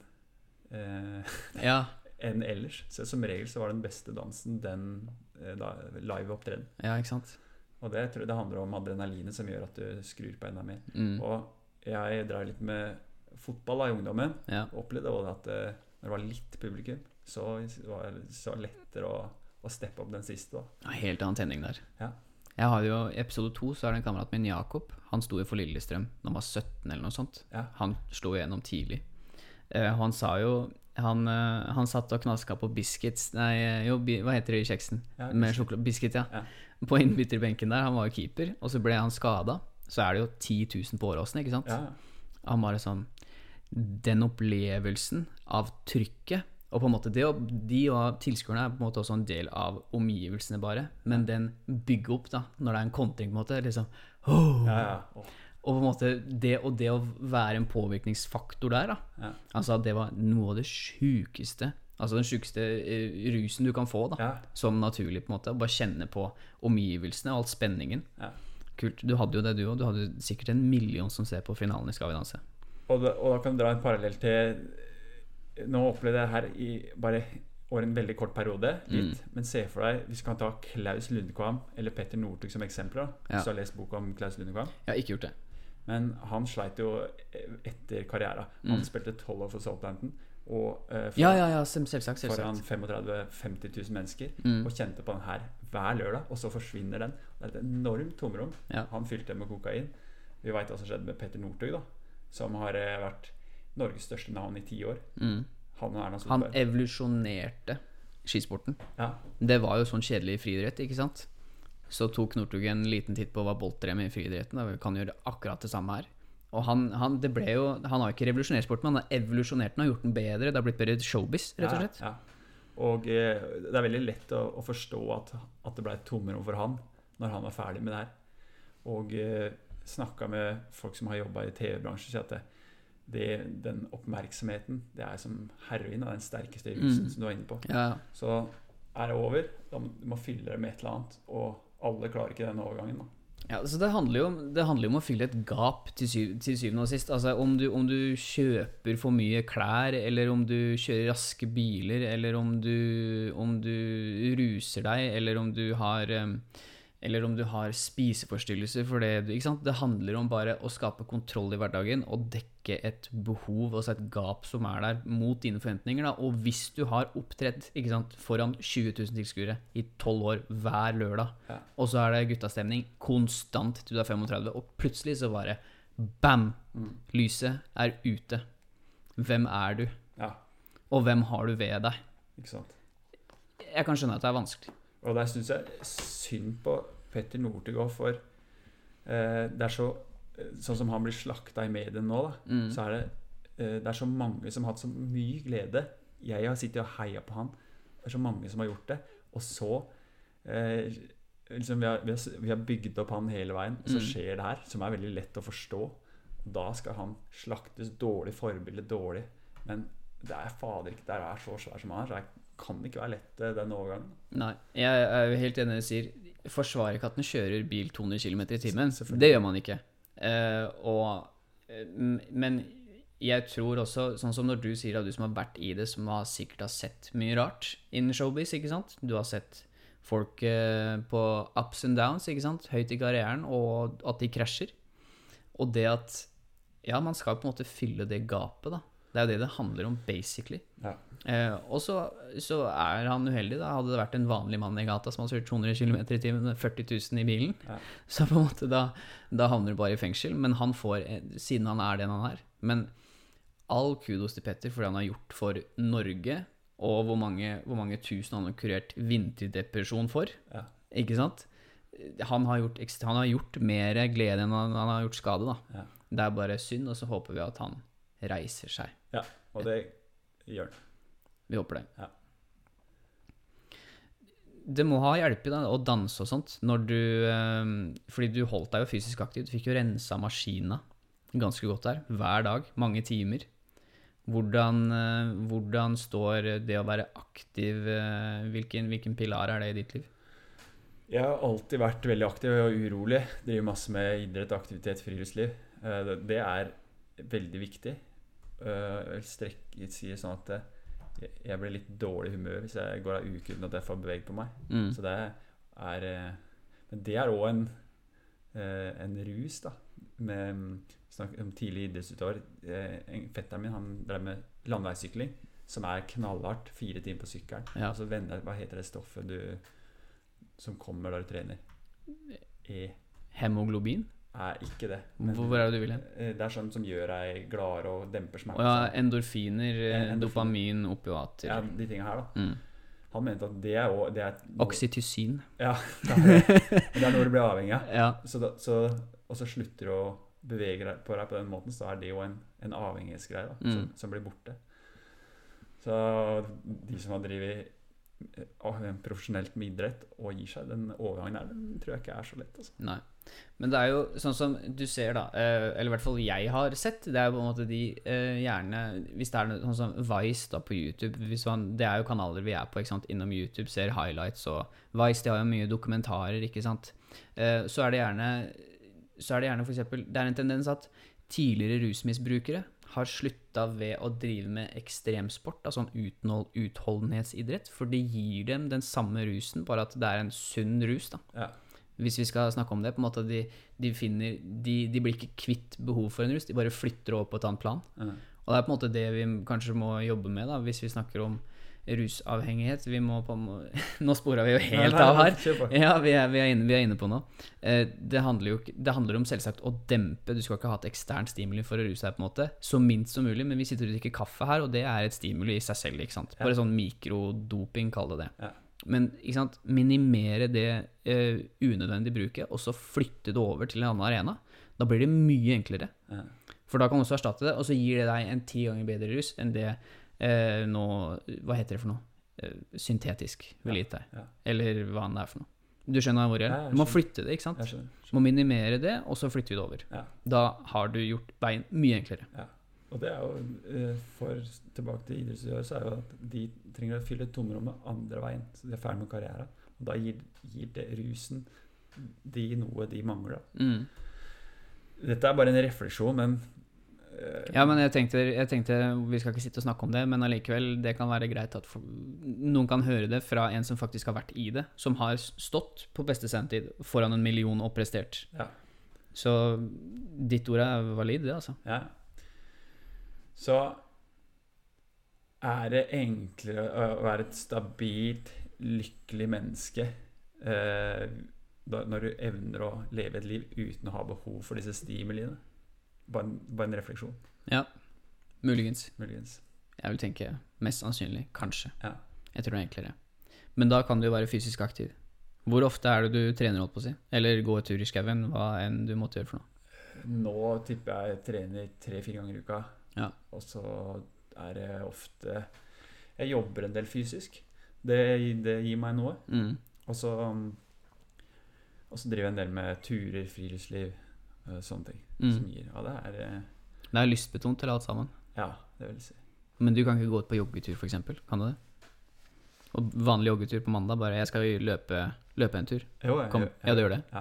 Speaker 2: eh,
Speaker 1: Ja, *laughs*
Speaker 2: enn ellers. Så som regel så var den beste dansen den eh, da, live opptreden.
Speaker 1: ja ikke sant?
Speaker 2: Og det tror jeg det handler om adrenalinet som gjør at du skrur på enda mer.
Speaker 1: Mm.
Speaker 2: Og jeg drar litt med fotball da, i ungdommen.
Speaker 1: Ja.
Speaker 2: Opplevde også at eh, når det var litt publikum, så var det så lettere å, å steppe opp den siste. da.
Speaker 1: Ja, Helt annen tenning der.
Speaker 2: Ja.
Speaker 1: Jeg har jo, I episode to så er det en kamerat min, Jakob. Han sto jo for Lillestrøm da han var 17 eller noe sånt.
Speaker 2: Ja.
Speaker 1: Han slo igjennom tidlig. Eh, og han sa jo han, eh, han satt og knaska på biscuits Nei, jo, bi, hva heter det i kjeksen?
Speaker 2: Ja,
Speaker 1: Med sjokolade Biscuit, ja.
Speaker 2: Ja.
Speaker 1: På innbytterbenken der. Han var jo keeper, og så ble han skada. Så er det jo 10 000 på Åråsen, ikke sant?
Speaker 2: Ja,
Speaker 1: Han bare sånn Den opplevelsen av trykket Og på en måte det, De og tilskuerne er på en måte også en del av omgivelsene, bare. Men den bygger opp, da, når det er en kontring, på en måte. Liksom, oh.
Speaker 2: ja, ja. Oh.
Speaker 1: Og på en måte det, og det å være en påvirkningsfaktor der, da.
Speaker 2: Ja.
Speaker 1: Altså, det var noe av det sjukeste Altså den sjukeste eh, rusen du kan få, da. Som naturlig, på en måte. Å bare kjenne på omgivelsene og all spenningen.
Speaker 2: Ja.
Speaker 1: Kult. Du hadde jo det, du òg. Du hadde sikkert en million som ser på finalen i Skal vi danse.
Speaker 2: Og, da, og da kan du dra en parallell til Nå opplevde jeg her i bare over en veldig kort periode, litt.
Speaker 1: Mm.
Speaker 2: Men se for deg, hvis du kan ta Klaus Lundekvam eller Petter Northug som eksempler.
Speaker 1: Ja.
Speaker 2: Hvis du har lest boka om Klaus Lundekvam.
Speaker 1: Jeg har ikke gjort det.
Speaker 2: Men han sleit jo etter karriera. Han
Speaker 1: Mm.
Speaker 2: spilte tolv år for Southampton. Og uh, for,
Speaker 1: Ja, ja, ja. selvsagt, Selvsagt.
Speaker 2: foran 35 000-50 000 mennesker.
Speaker 1: Mm.
Speaker 2: Og kjente på den her hver lørdag, og så forsvinner den. Det er et enormt tomrom.
Speaker 1: Ja.
Speaker 2: Han fylte med kokain. Vi veit hva som skjedde med Petter Northug, da. Som har uh, vært Norges største navn i ti år.
Speaker 1: Mm.
Speaker 2: Han
Speaker 1: Han evolusjonerte skisporten.
Speaker 2: Ja,
Speaker 1: Det var jo sånn kjedelig friidrett, ikke sant? Så tok Northug en liten titt på hva Bolt drev med i friidretten. Vi kan gjøre akkurat det samme her. Og han, han, jo, han har jo ikke revolusjonert sporten, men han har evolusjonert den og gjort den bedre. Det har blitt bedre showbiz, rett og slett.
Speaker 2: Ja, ja. Og eh, det er veldig lett å, å forstå at, at det ble et tomrom for han når han var ferdig med det her. Og eh, snakka med folk som har jobba i TV-bransjen, sier at det, det, den oppmerksomheten det er som heroin, av den sterkeste rusen
Speaker 1: Mm.
Speaker 2: som du er inne på.
Speaker 1: Ja,
Speaker 2: Så er det over, da må du må fylle det med et eller annet. Og alle klarer ikke den overgangen. da.
Speaker 1: Ja, så det handler om, det handler jo om å fylle et gap til, syv, til syvende og sist. Altså om du, om du kjøper for mye klær, eller om du kjører raske biler, eller om du, om du ruser deg, eller om du har em, eller om du har spiseforstyrrelser for det ikke sant? Det handler om bare å skape kontroll i hverdagen og dekke et behov, altså et gap som er der, mot dine forventninger. Da. Og hvis du har opptredd foran 20 000 tilskuere i 12 år hver lørdag,
Speaker 2: Ja.
Speaker 1: og så er det guttastemning konstant til du er 35, og plutselig så bare bam!
Speaker 2: Mm.
Speaker 1: Lyset er ute. Hvem er du?
Speaker 2: Ja,
Speaker 1: Og hvem har du ved deg?
Speaker 2: ikke sant.
Speaker 1: Jeg kan skjønne at det er vanskelig.
Speaker 2: Og der syns jeg synd på Petter Northug for eh, det er så Sånn som han blir slakta i mediene nå, da,
Speaker 1: Mm.
Speaker 2: så er det eh, Det er så mange som har hatt så mye glede. Jeg har sittet og heia på han. Det er så mange som har gjort det. Og så eh, liksom, vi, har, vi, har, vi har bygd opp han hele veien, og så
Speaker 1: Mm.
Speaker 2: skjer det her, som er veldig lett å forstå. Da skal han slaktes dårlig, forbilde dårlig. Men det er fader ikke Det er så svær som han er, så det kan ikke være lett eh, den overgangen.
Speaker 1: Nei, jeg er jo helt enig i det du sier. Forsvarer ikke at den kjører bil 200 km i timen. Det gjør man ikke. Eh, og, eh, men jeg tror også, sånn som når du sier at du som har vært i det, som har sikkert har sett mye rart innen showbiz, ikke sant? Du har sett folk eh, på ups and downs, ikke sant? Høyt i karrieren, og at de krasjer. Og det at Ja, man skal på en måte fylle det gapet, da. Det er jo det det handler om, basically.
Speaker 2: Ja.
Speaker 1: Eh, og så, så er han uheldig. da Hadde det vært en vanlig mann i gata som hadde kjørt 200 km i timen med 40 000 i bilen,
Speaker 2: Ja. *laughs*
Speaker 1: så på en måte da, da havner du bare i fengsel. Men han får, eh, siden han er den han er Men all kudos til Petter for det han har gjort for Norge, og hvor mange, hvor mange tusen han har kurert vinterdepresjon for.
Speaker 2: Ja.
Speaker 1: Ikke sant? Han har gjort, han har gjort mer glede enn han, han har gjort skade, da.
Speaker 2: Ja.
Speaker 1: Det er bare synd, og så håper vi at han reiser seg.
Speaker 2: Ja. Og det gjør han.
Speaker 1: Vi håper det.
Speaker 2: Ja.
Speaker 1: Det må ha hjulpet deg å danse og sånt, når du eh, Fordi du holdt deg jo fysisk aktiv. Du fikk jo rensa maskina ganske godt der, hver dag. Mange timer. Hvordan, eh, hvordan står det å være aktiv eh, hvilken, hvilken pilar er det i ditt liv?
Speaker 2: Jeg har alltid vært veldig aktiv og urolig. Driver masse med idrett, aktivitet, friluftsliv. Eh, Det er veldig viktig. Eh, Jeg vil strekke si sånn at eh, jeg- jeg blir litt dårlig i humør hvis jeg går ei uke uten at jeg får beveget på meg.
Speaker 1: Mm.
Speaker 2: Så det er eh, Men det er òg en, en rus, da. Med mm, snakk om tidlig idrettsutøver. En- Fetteren min han drev med landeveissykling, som er knallhardt. Fire timer på sykkelen.
Speaker 1: Ja.
Speaker 2: Og så vender Hva heter det stoffet du som kommer da du trener? E
Speaker 1: Hemoglobin?
Speaker 2: Er ikke det.
Speaker 1: Hvor, hvor er det du vil hen?
Speaker 2: Eh, Det er sånn som gjør deg gladere og demper
Speaker 1: Å ja, endorfiner,
Speaker 2: endorfin.
Speaker 1: dopamin, opiater.
Speaker 2: ja, de tinga her, da.
Speaker 1: Mm.
Speaker 2: Han mente at det er òg
Speaker 1: Oksytocin.
Speaker 2: Ja, det er, *laughs* det. er noe du blir avhengig av.
Speaker 1: Ja.
Speaker 2: Så da, så, og så slutter du å bevege deg på deg på den måten, så er det jo en, en avhengighetsgreie da, som,
Speaker 1: Mm.
Speaker 2: som blir borte. Så de som har drevet profesjonelt med idrett og gir seg, den overgangen der, den tror jeg ikke er så lett. Altså.
Speaker 1: Nei. Men det er jo sånn som du ser, da, eh, eller i hvert fall jeg har sett, det er jo på en måte de eh, gjerne Hvis det er noe sånn som Vice da på YouTube man, Det er jo kanaler vi er på, ikke sant, innom YouTube, ser highlights og Vice de har jo mye dokumentarer, ikke sant. Eh, så er det gjerne Så er det gjerne eksempel Det er en tendens at tidligere rusmisbrukere har slutta ved å drive med ekstremsport, altså en utholdenhetsidrett, for det gir dem den samme rusen, bare at det er en sunn rus, da
Speaker 2: Ja.
Speaker 1: hvis vi skal snakke om det, på en måte de, de finner de, de blir ikke kvitt behov for en rus, de bare flytter over på et annet plan.
Speaker 2: Ja.
Speaker 1: Og det er på en måte det vi kanskje må jobbe med, da, hvis vi snakker om rusavhengighet. Vi må på *laughs* Nå spora vi jo helt
Speaker 2: Nei, nei,
Speaker 1: av her. Ja, vi er, vi er, inne, vi er inne på noe. Eh, det handler jo Det handler om selvsagt å dempe. Du skal ikke ha et eksternt stimuli for å ruse deg, på en måte. Så minst som mulig. Men vi sitter og drikker kaffe her, og det er et stimuli i seg selv. ikke sant? Bare sånn mikrodoping, kall det det.
Speaker 2: Ja.
Speaker 1: Men ikke sant? minimere det eh, unødvendige bruket, og så flytte det over til en annen arena. Da blir det mye enklere.
Speaker 2: Ja.
Speaker 1: For da kan du også erstatte det, og så gir det deg en ti ganger bedre rus enn det eh, noe Hva heter det for noe? Eh, syntetisk velite. Ja.
Speaker 2: Ja.
Speaker 1: Eller hva enn det er for noe. Du skjønner hvor jeg
Speaker 2: Ja,
Speaker 1: er? Du må flytte det, ikke sant?
Speaker 2: Jeg skjønner.
Speaker 1: Du må minimere det, og så flytter vi det over.
Speaker 2: Ja.
Speaker 1: Da har du gjort veien mye enklere.
Speaker 2: Og det er jo eh, for tilbake til idrettsutøvere, så er jo at de trenger å fylle tomrommet andre veien. Så de er ferdig med karrieren. Og da gir, gir det rusen de noe de mangler.
Speaker 1: Mm.
Speaker 2: Dette er bare en refleksjon, men
Speaker 1: Ja, men jeg tenkte, jeg tenkte Vi skal ikke sitte og snakke om det, men allikevel, det kan være greit at for, noen kan høre det fra en som faktisk har vært i det. Som har stått på beste sendetid foran en million og prestert.
Speaker 2: Ja.
Speaker 1: Så ditt ord er valid, det, altså.
Speaker 2: Ja. Så er det enklere å å være et stabilt, lykkelig menneske eh, når du evner å leve et liv uten å ha behov for disse stimuliene. Bare en, bare en refleksjon,
Speaker 1: Ja. Muligens.
Speaker 2: muligens.
Speaker 1: Jeg vil tenke mest sannsynlig. Kanskje.
Speaker 2: Ja.
Speaker 1: Jeg tror det er enklere. Men da kan du jo være fysisk aktiv. Hvor ofte er det du trener, holdt på å si? Eller gå tur i skauen? Hva enn du måtte gjøre for noe.
Speaker 2: Nå tipper jeg jeg trener tre-fire ganger i uka.
Speaker 1: Ja.
Speaker 2: Og så er det ofte Jeg jobber en del fysisk. Det, det gir meg noe.
Speaker 1: Mm.
Speaker 2: Og så driver jeg en del med turer, friluftsliv, sånne ting.
Speaker 1: Mm.
Speaker 2: Som gir Ja, det er eh,
Speaker 1: Det er lystbetont til alt sammen.
Speaker 2: Ja, det vil jeg si.
Speaker 1: Men du kan ikke gå ut på joggetur, f.eks. Kan du det? Og vanlig joggetur på mandag, bare 'jeg skal løpe, løpe en tur'.
Speaker 2: Jo, jeg,
Speaker 1: Kom.
Speaker 2: jeg-
Speaker 1: Ja, du gjør det?
Speaker 2: Ja.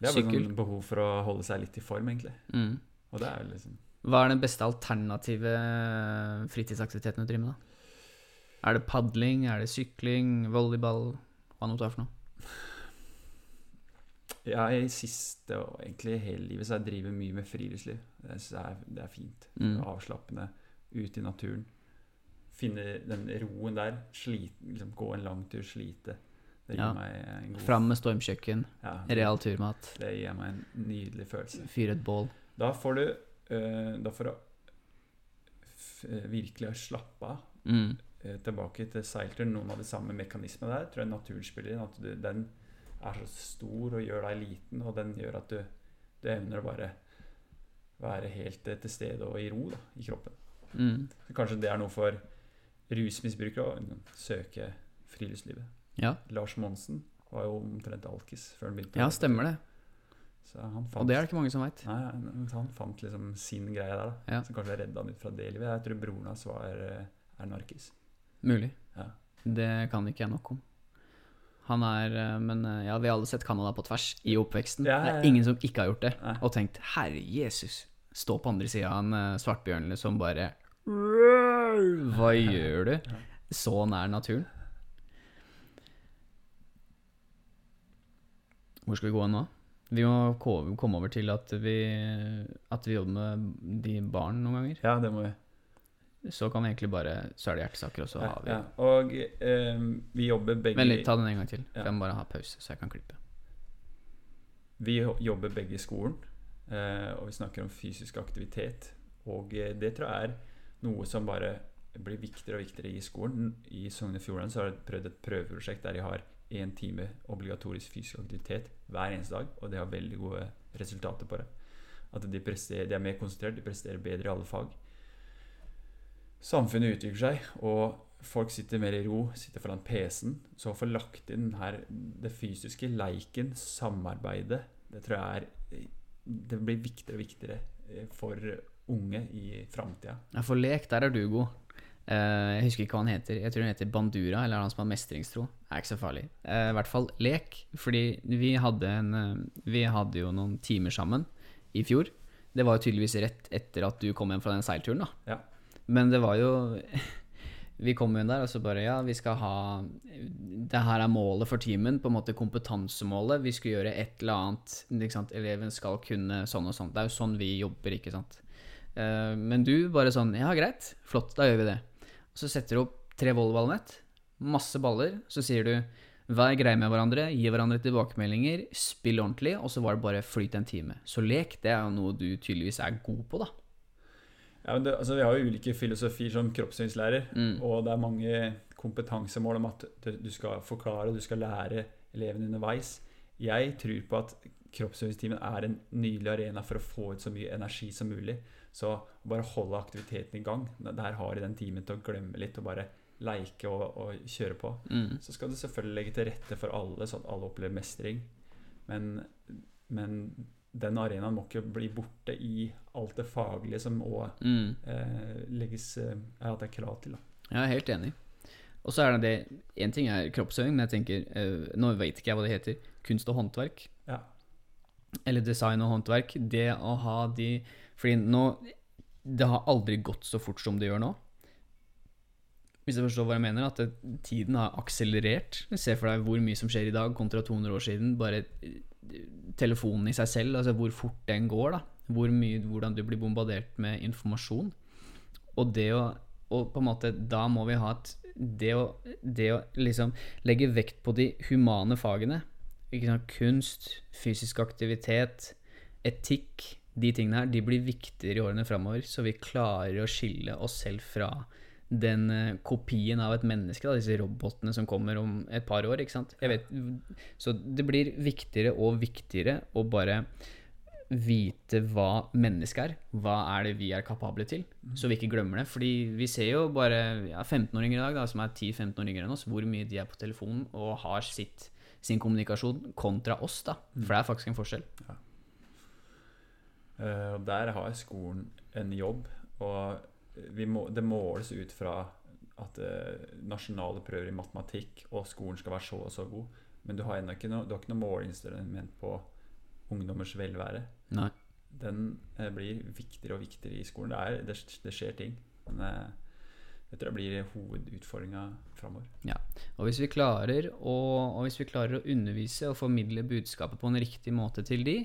Speaker 2: Det er bare
Speaker 1: Sykkel.
Speaker 2: sånn behov for å holde seg litt i form, egentlig.
Speaker 1: Mm.
Speaker 2: Og det er jo liksom
Speaker 1: Hva er den beste alternative fritidsaktiviteten du driver med, da? Er det padling, er det sykling, volleyball? Hva nå tar for noe?
Speaker 2: Jeg siste og egentlig hele livet så jeg driver mye med friluftsliv. Det er, det er fint.
Speaker 1: Mm.
Speaker 2: Avslappende. Ut i naturen. Finne den roen der. Slite, liksom gå en lang tur, slite. Det gir
Speaker 1: Ja.
Speaker 2: meg en god
Speaker 1: Fram med stormkjøkken,
Speaker 2: ja, det,
Speaker 1: real turmat,
Speaker 2: det gir meg en nydelig følelse.
Speaker 1: fyre et bål.
Speaker 2: Da får du uh, Da får du eh, virkelig slappe av.
Speaker 1: Mm.
Speaker 2: Uh, tilbake til seilturen. Noen av de samme mekanismene der tror jeg naturen spiller inn. At du, den er så stor og gjør deg liten, og den gjør at du, du evner å bare være helt til stede og i ro da, i kroppen.
Speaker 1: Mm.
Speaker 2: Kanskje det er noe for rusmisbrukere å søke friluftslivet.
Speaker 1: Ja.
Speaker 2: Lars Monsen var jo omtrent alkis før han begynte.
Speaker 1: ja, stemmer det.
Speaker 2: Så han fant,
Speaker 1: Og det er det ikke mange som veit.
Speaker 2: Han- han fant liksom sin greie der, da.
Speaker 1: Ja.
Speaker 2: Som kanskje redda han ut fra det livet. Jeg tror broren hans var eh, er narkis.
Speaker 1: Mulig.
Speaker 2: Ja.
Speaker 1: Det kan ikke jeg nok om. Han er eh, Men eh, ja, vi har alle sett Canada på tvers i oppveksten.
Speaker 2: Ja, ja,
Speaker 1: Det er ingen som ikke har gjort det. Og tenkt 'herre Jesus', stå på andre sida av en eh, svartbjørn liksom bare Hva gjør du? Så nær naturen. Hvor skal vi gå nå? Vi må komme over til at vi, at vi jobber med de barn noen ganger.
Speaker 2: Ja, det må vi.
Speaker 1: Så kan vi egentlig bare søle er det hjertesaker, og så har vi
Speaker 2: ja. Og eh, vi jobber begge
Speaker 1: Vent litt, ta den en gang til.
Speaker 2: Ja.
Speaker 1: Jeg må bare ha pause, så jeg kan klippe.
Speaker 2: Vi jobber begge i skolen, eh, og vi snakker om fysisk aktivitet. Og eh, det tror jeg er noe som bare blir viktigere og viktigere i skolen. I Sogn og Fjordane har jeg prøvd et prøveprosjekt der de har én time obligatorisk fysisk aktivitet hver eneste dag, og de har veldig gode resultater på det. At de, presterer, de er mer konsentrert, de presterer bedre i alle fag. Samfunnet utvikler seg, og folk sitter mer i ro, sitter foran PC-en. Så å få lagt inn her det fysiske, leiken, samarbeidet, det tror jeg er Det blir viktigere og viktigere eh, for unge i framtida.
Speaker 1: Ja, for lek, der er du god. Eh, jeg husker ikke hva han heter. Jeg tror han heter Bandura, eller han som har mestringstro. Er ikke så farlig. Eh, I hvert fall lek, fordi vi hadde, en, vi hadde jo noen timer sammen i fjor. Det var jo tydeligvis rett etter at du kom hjem fra den seilturen, da.
Speaker 2: Ja.
Speaker 1: Men det var jo Vi kom inn der, og så bare Ja, vi skal ha Det her er målet for timen, på en måte kompetansemålet. Vi skulle gjøre et eller annet. Ikke sant? Eleven skal kunne sånn og sånn. Det er jo sånn vi jobber, ikke sant. Eh, Men du bare sånn Ja, greit. Flott, da gjør vi det. Og så setter du opp tre volleyballnett, masse baller, så sier du Vær greie med hverandre, gi hverandre tilbakemeldinger, spill ordentlig, og så var det bare flyt en time. Så lek, det er jo noe du tydeligvis er god på, da.
Speaker 2: Ja, det, altså, vi har jo ulike filosofier som kroppssynslærer,
Speaker 1: Mm.
Speaker 2: og det er mange kompetansemål om at du- du skal forklare og du skal lære elevene underveis. Jeg tror på at kroppsøvingstimen er en nydelig arena for å få ut så mye energi som mulig. Så bare holde aktiviteten i gang. Der har de den timen til å glemme litt og bare leike og, og kjøre på.
Speaker 1: Mm.
Speaker 2: Så skal du selvfølgelig legge til rette for alle, sånn at alle opplever mestring. Men, men den arenaen må ikke bli borte i alt det faglige som òg
Speaker 1: Mm.
Speaker 2: eh, legges eh, ja, at det er krav til. Da.
Speaker 1: Jeg er helt enig. Og så er det det Én ting er kroppsøving, men jeg tenker eh, Nå vet ikke jeg hva det heter. Kunst og håndverk.
Speaker 2: Ja.
Speaker 1: Eller design og håndverk. Det å ha de Fordi nå Det har aldri gått så fort som det gjør nå. Hvis du forstår hva jeg mener? At det, tiden har akselerert. Se for deg hvor mye som skjer i dag kontra 200 år siden. Bare telefonen i seg selv, altså hvor fort den går. da hvor mye, Hvordan du blir bombardert med informasjon. Og det å og på en måte, da må vi ha et Det å, det å liksom legge vekt på de humane fagene, kunst, fysisk aktivitet, etikk De tingene her de blir viktigere i årene framover, så vi klarer å skille oss selv fra den eh, kopien av et menneske, da, disse robotene som kommer om et par år. ikke sant? Jeg vet, så det blir viktigere og viktigere å bare vite hva mennesket er. Hva er det vi er kapable til? Så vi ikke glemmer det. Fordi vi ser jo bare ja, 15-åringer i dag da, som er 10-15 år yngre enn oss, hvor mye de er på telefonen og har sitt sin kommunikasjon kontra oss, da. For det er faktisk en forskjell.
Speaker 2: Ja. Uh, der har skolen en jobb, og må, det måles ut fra at eh, nasjonale prøver i matematikk og skolen skal være så og så god. Men du har ennå ikke, ikke noe måleinstrument på ungdommers velvære.
Speaker 1: Nei.
Speaker 2: Den eh, blir viktigere og viktigere i skolen. Det, er, det, det skjer ting. Men jeg tror jeg blir hovedutfordringa framover.
Speaker 1: Og hvis vi klarer å, og hvis vi klarer å undervise og formidle budskapet på en riktig måte til de,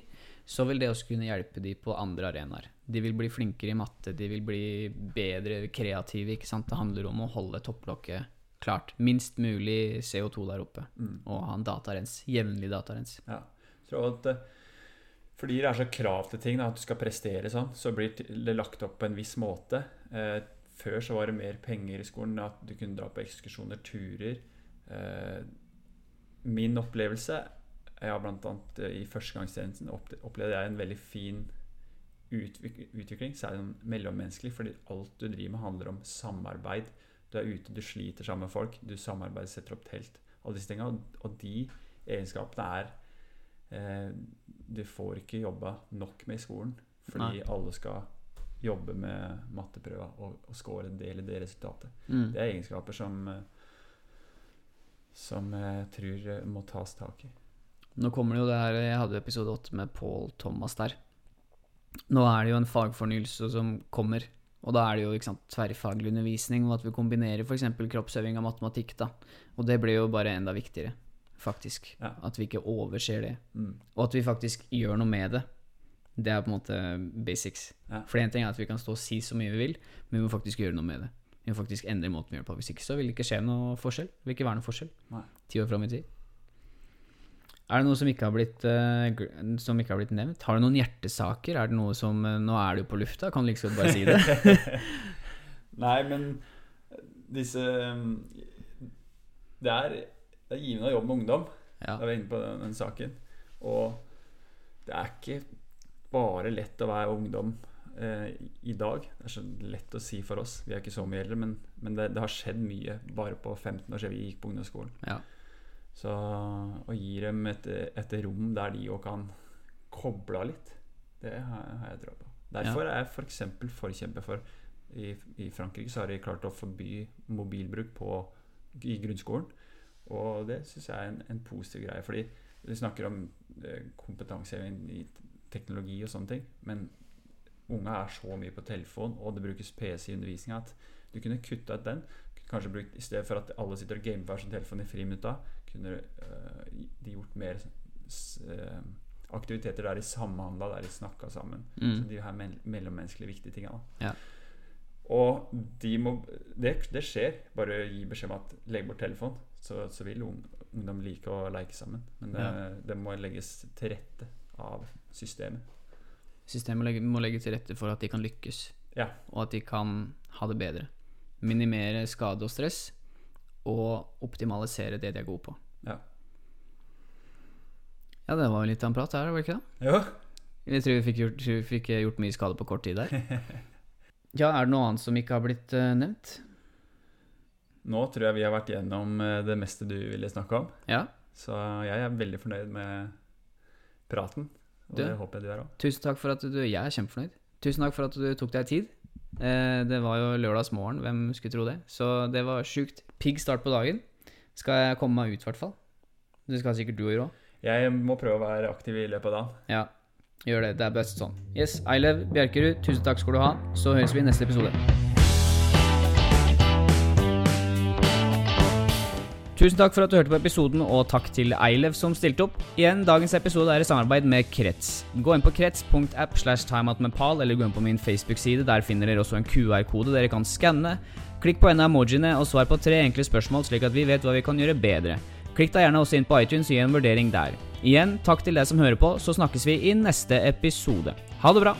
Speaker 1: så vil det også kunne hjelpe de på andre arenaer. De vil bli flinkere i matte, de vil bli bedre kreative. ikke sant? Det handler om å holde topplokket klart. Minst mulig CO2 der oppe.
Speaker 2: Mm.
Speaker 1: Og ha en datarens. Jevnlig datarens.
Speaker 2: Ja. Tror at eh, fordi det er så krav til ting, da, at du skal prestere sånn, så blir det lagt opp på en viss måte. Eh, før så var det mer penger i skolen, at du kunne dra på ekskursjoner, turer. Eh, min opplevelse ja, blant annet eh, i førstegangstjenesten opp- opplevde jeg en veldig fin utvik utvikling, særlig mellommenneskelig, fordi alt du driver med handler om samarbeid. Du er ute, du sliter sammen med folk, du samarbeider, setter opp telt. Alle disse tingene, og- de egenskapene er eh, Du får ikke jobba nok med i skolen, fordi alle skal jobbe med matteprøva og, og score del i det resultatet.
Speaker 1: Mm.
Speaker 2: Det er egenskaper som som jeg tror må tas tak i.
Speaker 1: Nå kommer det jo det her Jeg hadde episode 8 med Paul Thomas der. Nå er det jo en fagfornyelse som kommer. Og da er det jo sant, tverrfaglig undervisning, og at vi kombinerer f.eks. kroppsøving av matematikk. da. Og det blir jo bare enda viktigere, faktisk.
Speaker 2: Ja.
Speaker 1: At vi ikke overser det.
Speaker 2: Mm.
Speaker 1: Og at vi faktisk gjør noe med det. Det er på en måte basics.
Speaker 2: Ja.
Speaker 1: For én ting er at vi kan stå og si så mye vi vil, men vi må faktisk gjøre noe med det. Vi må faktisk endre måten vi gjør det på. Hvis ikke så vil det ikke skje noe forskjell. Det vil ikke være noe forskjell.
Speaker 2: Nei.
Speaker 1: Ti år fram i tid. Er det noe som ikke har blitt, eh, som ikke har blitt nevnt? Har du noen hjertesaker? Er det noe som eh, Nå er du jo på lufta, kan du like godt bare si det. *laughs*
Speaker 2: Nei, men disse um, Det er, det er givende å jobbe med ungdom.
Speaker 1: Ja.
Speaker 2: Da er vi inne på den, den saken. Og det er ikke bare lett å være ungdom eh, i dag. Det er så lett å si for oss. Vi er ikke så mye eldre, men, men det, det har skjedd mye bare på 15 år siden vi gikk på ungdomsskolen.
Speaker 1: Ja.
Speaker 2: Så å gi dem et, et rom der de òg kan koble av litt, det har, har jeg tro på. Derfor er jeg f.eks. For forkjemper for i, I Frankrike så har de klart å forby mobilbruk på, i grunnskolen. Og det syns jeg er en, en positiv greie. Fordi vi snakker om eh, kompetanse i, i teknologi og sånne ting. Men unge er så mye på telefon, og det brukes PC i undervisninga, at du kunne kutta ut den. Kanskje brukt, I stedet for at alle sitter og gamer hver sin telefon i friminutta, kunne øh, de gjort mer øh, aktiviteter der de samhandla, der de snakka sammen. Så
Speaker 1: Mm.
Speaker 2: de her mell- mellommenneskelige viktige tinga.
Speaker 1: Ja.
Speaker 2: Og de må, det, det skjer. Bare gi beskjed om at legg bort telefon, så, så vil ungdom like å leke sammen. Men det,
Speaker 1: Ja.
Speaker 2: det må legges til rette av systemet.
Speaker 1: Systemet må legge til rette for at de kan lykkes,
Speaker 2: Ja.
Speaker 1: og at de kan ha det bedre. Minimere skade og stress, og optimalisere det de er gode på.
Speaker 2: Ja.
Speaker 1: Ja, det var jo litt av en prat her, var det ikke det?
Speaker 2: Jo.
Speaker 1: Jeg tror vi fikk gjort, vi fikk gjort mye skade på kort tid der. *laughs* Ja, er det noe annet som ikke har blitt eh, nevnt?
Speaker 2: Nå tror jeg vi har vært gjennom eh, det meste du ville snakke om.
Speaker 1: Ja.
Speaker 2: Så jeg er veldig fornøyd med praten. Og
Speaker 1: Du?
Speaker 2: det håper jeg du er òg.
Speaker 1: Tusen takk for at du Jeg er kjempefornøyd. Tusen takk for at du tok deg tid. Eh, det var jo lørdagsmorgen, hvem skulle tro det? Så det var sjukt pigg start på dagen. Skal jeg komme meg ut, i hvert fall. Det skal sikkert du gjøre òg.
Speaker 2: Jeg må prøve å være aktiv i løpet av dagen.
Speaker 1: Ja, gjør det. Det er best sånn. Yes, Eilev Bjerkerud, tusen takk skal du ha. Så høres vi i neste episode. Tusen takk for at du hørte på episoden, og takk til Eilev som stilte opp. Igjen, dagens episode er i samarbeid med Krets. Gå inn på krets.app slash timeoutmepal, eller gå inn på min Facebook-side. Der finner dere også en QR-kode dere kan skanne. Klikk på en av emojiene og svar på tre enkle spørsmål, slik at vi vet hva vi kan gjøre bedre. Klikk deg gjerne også inn på iTunes og gi en vurdering der. Igjen, takk til deg som hører på, så snakkes vi i neste episode. Ha det bra!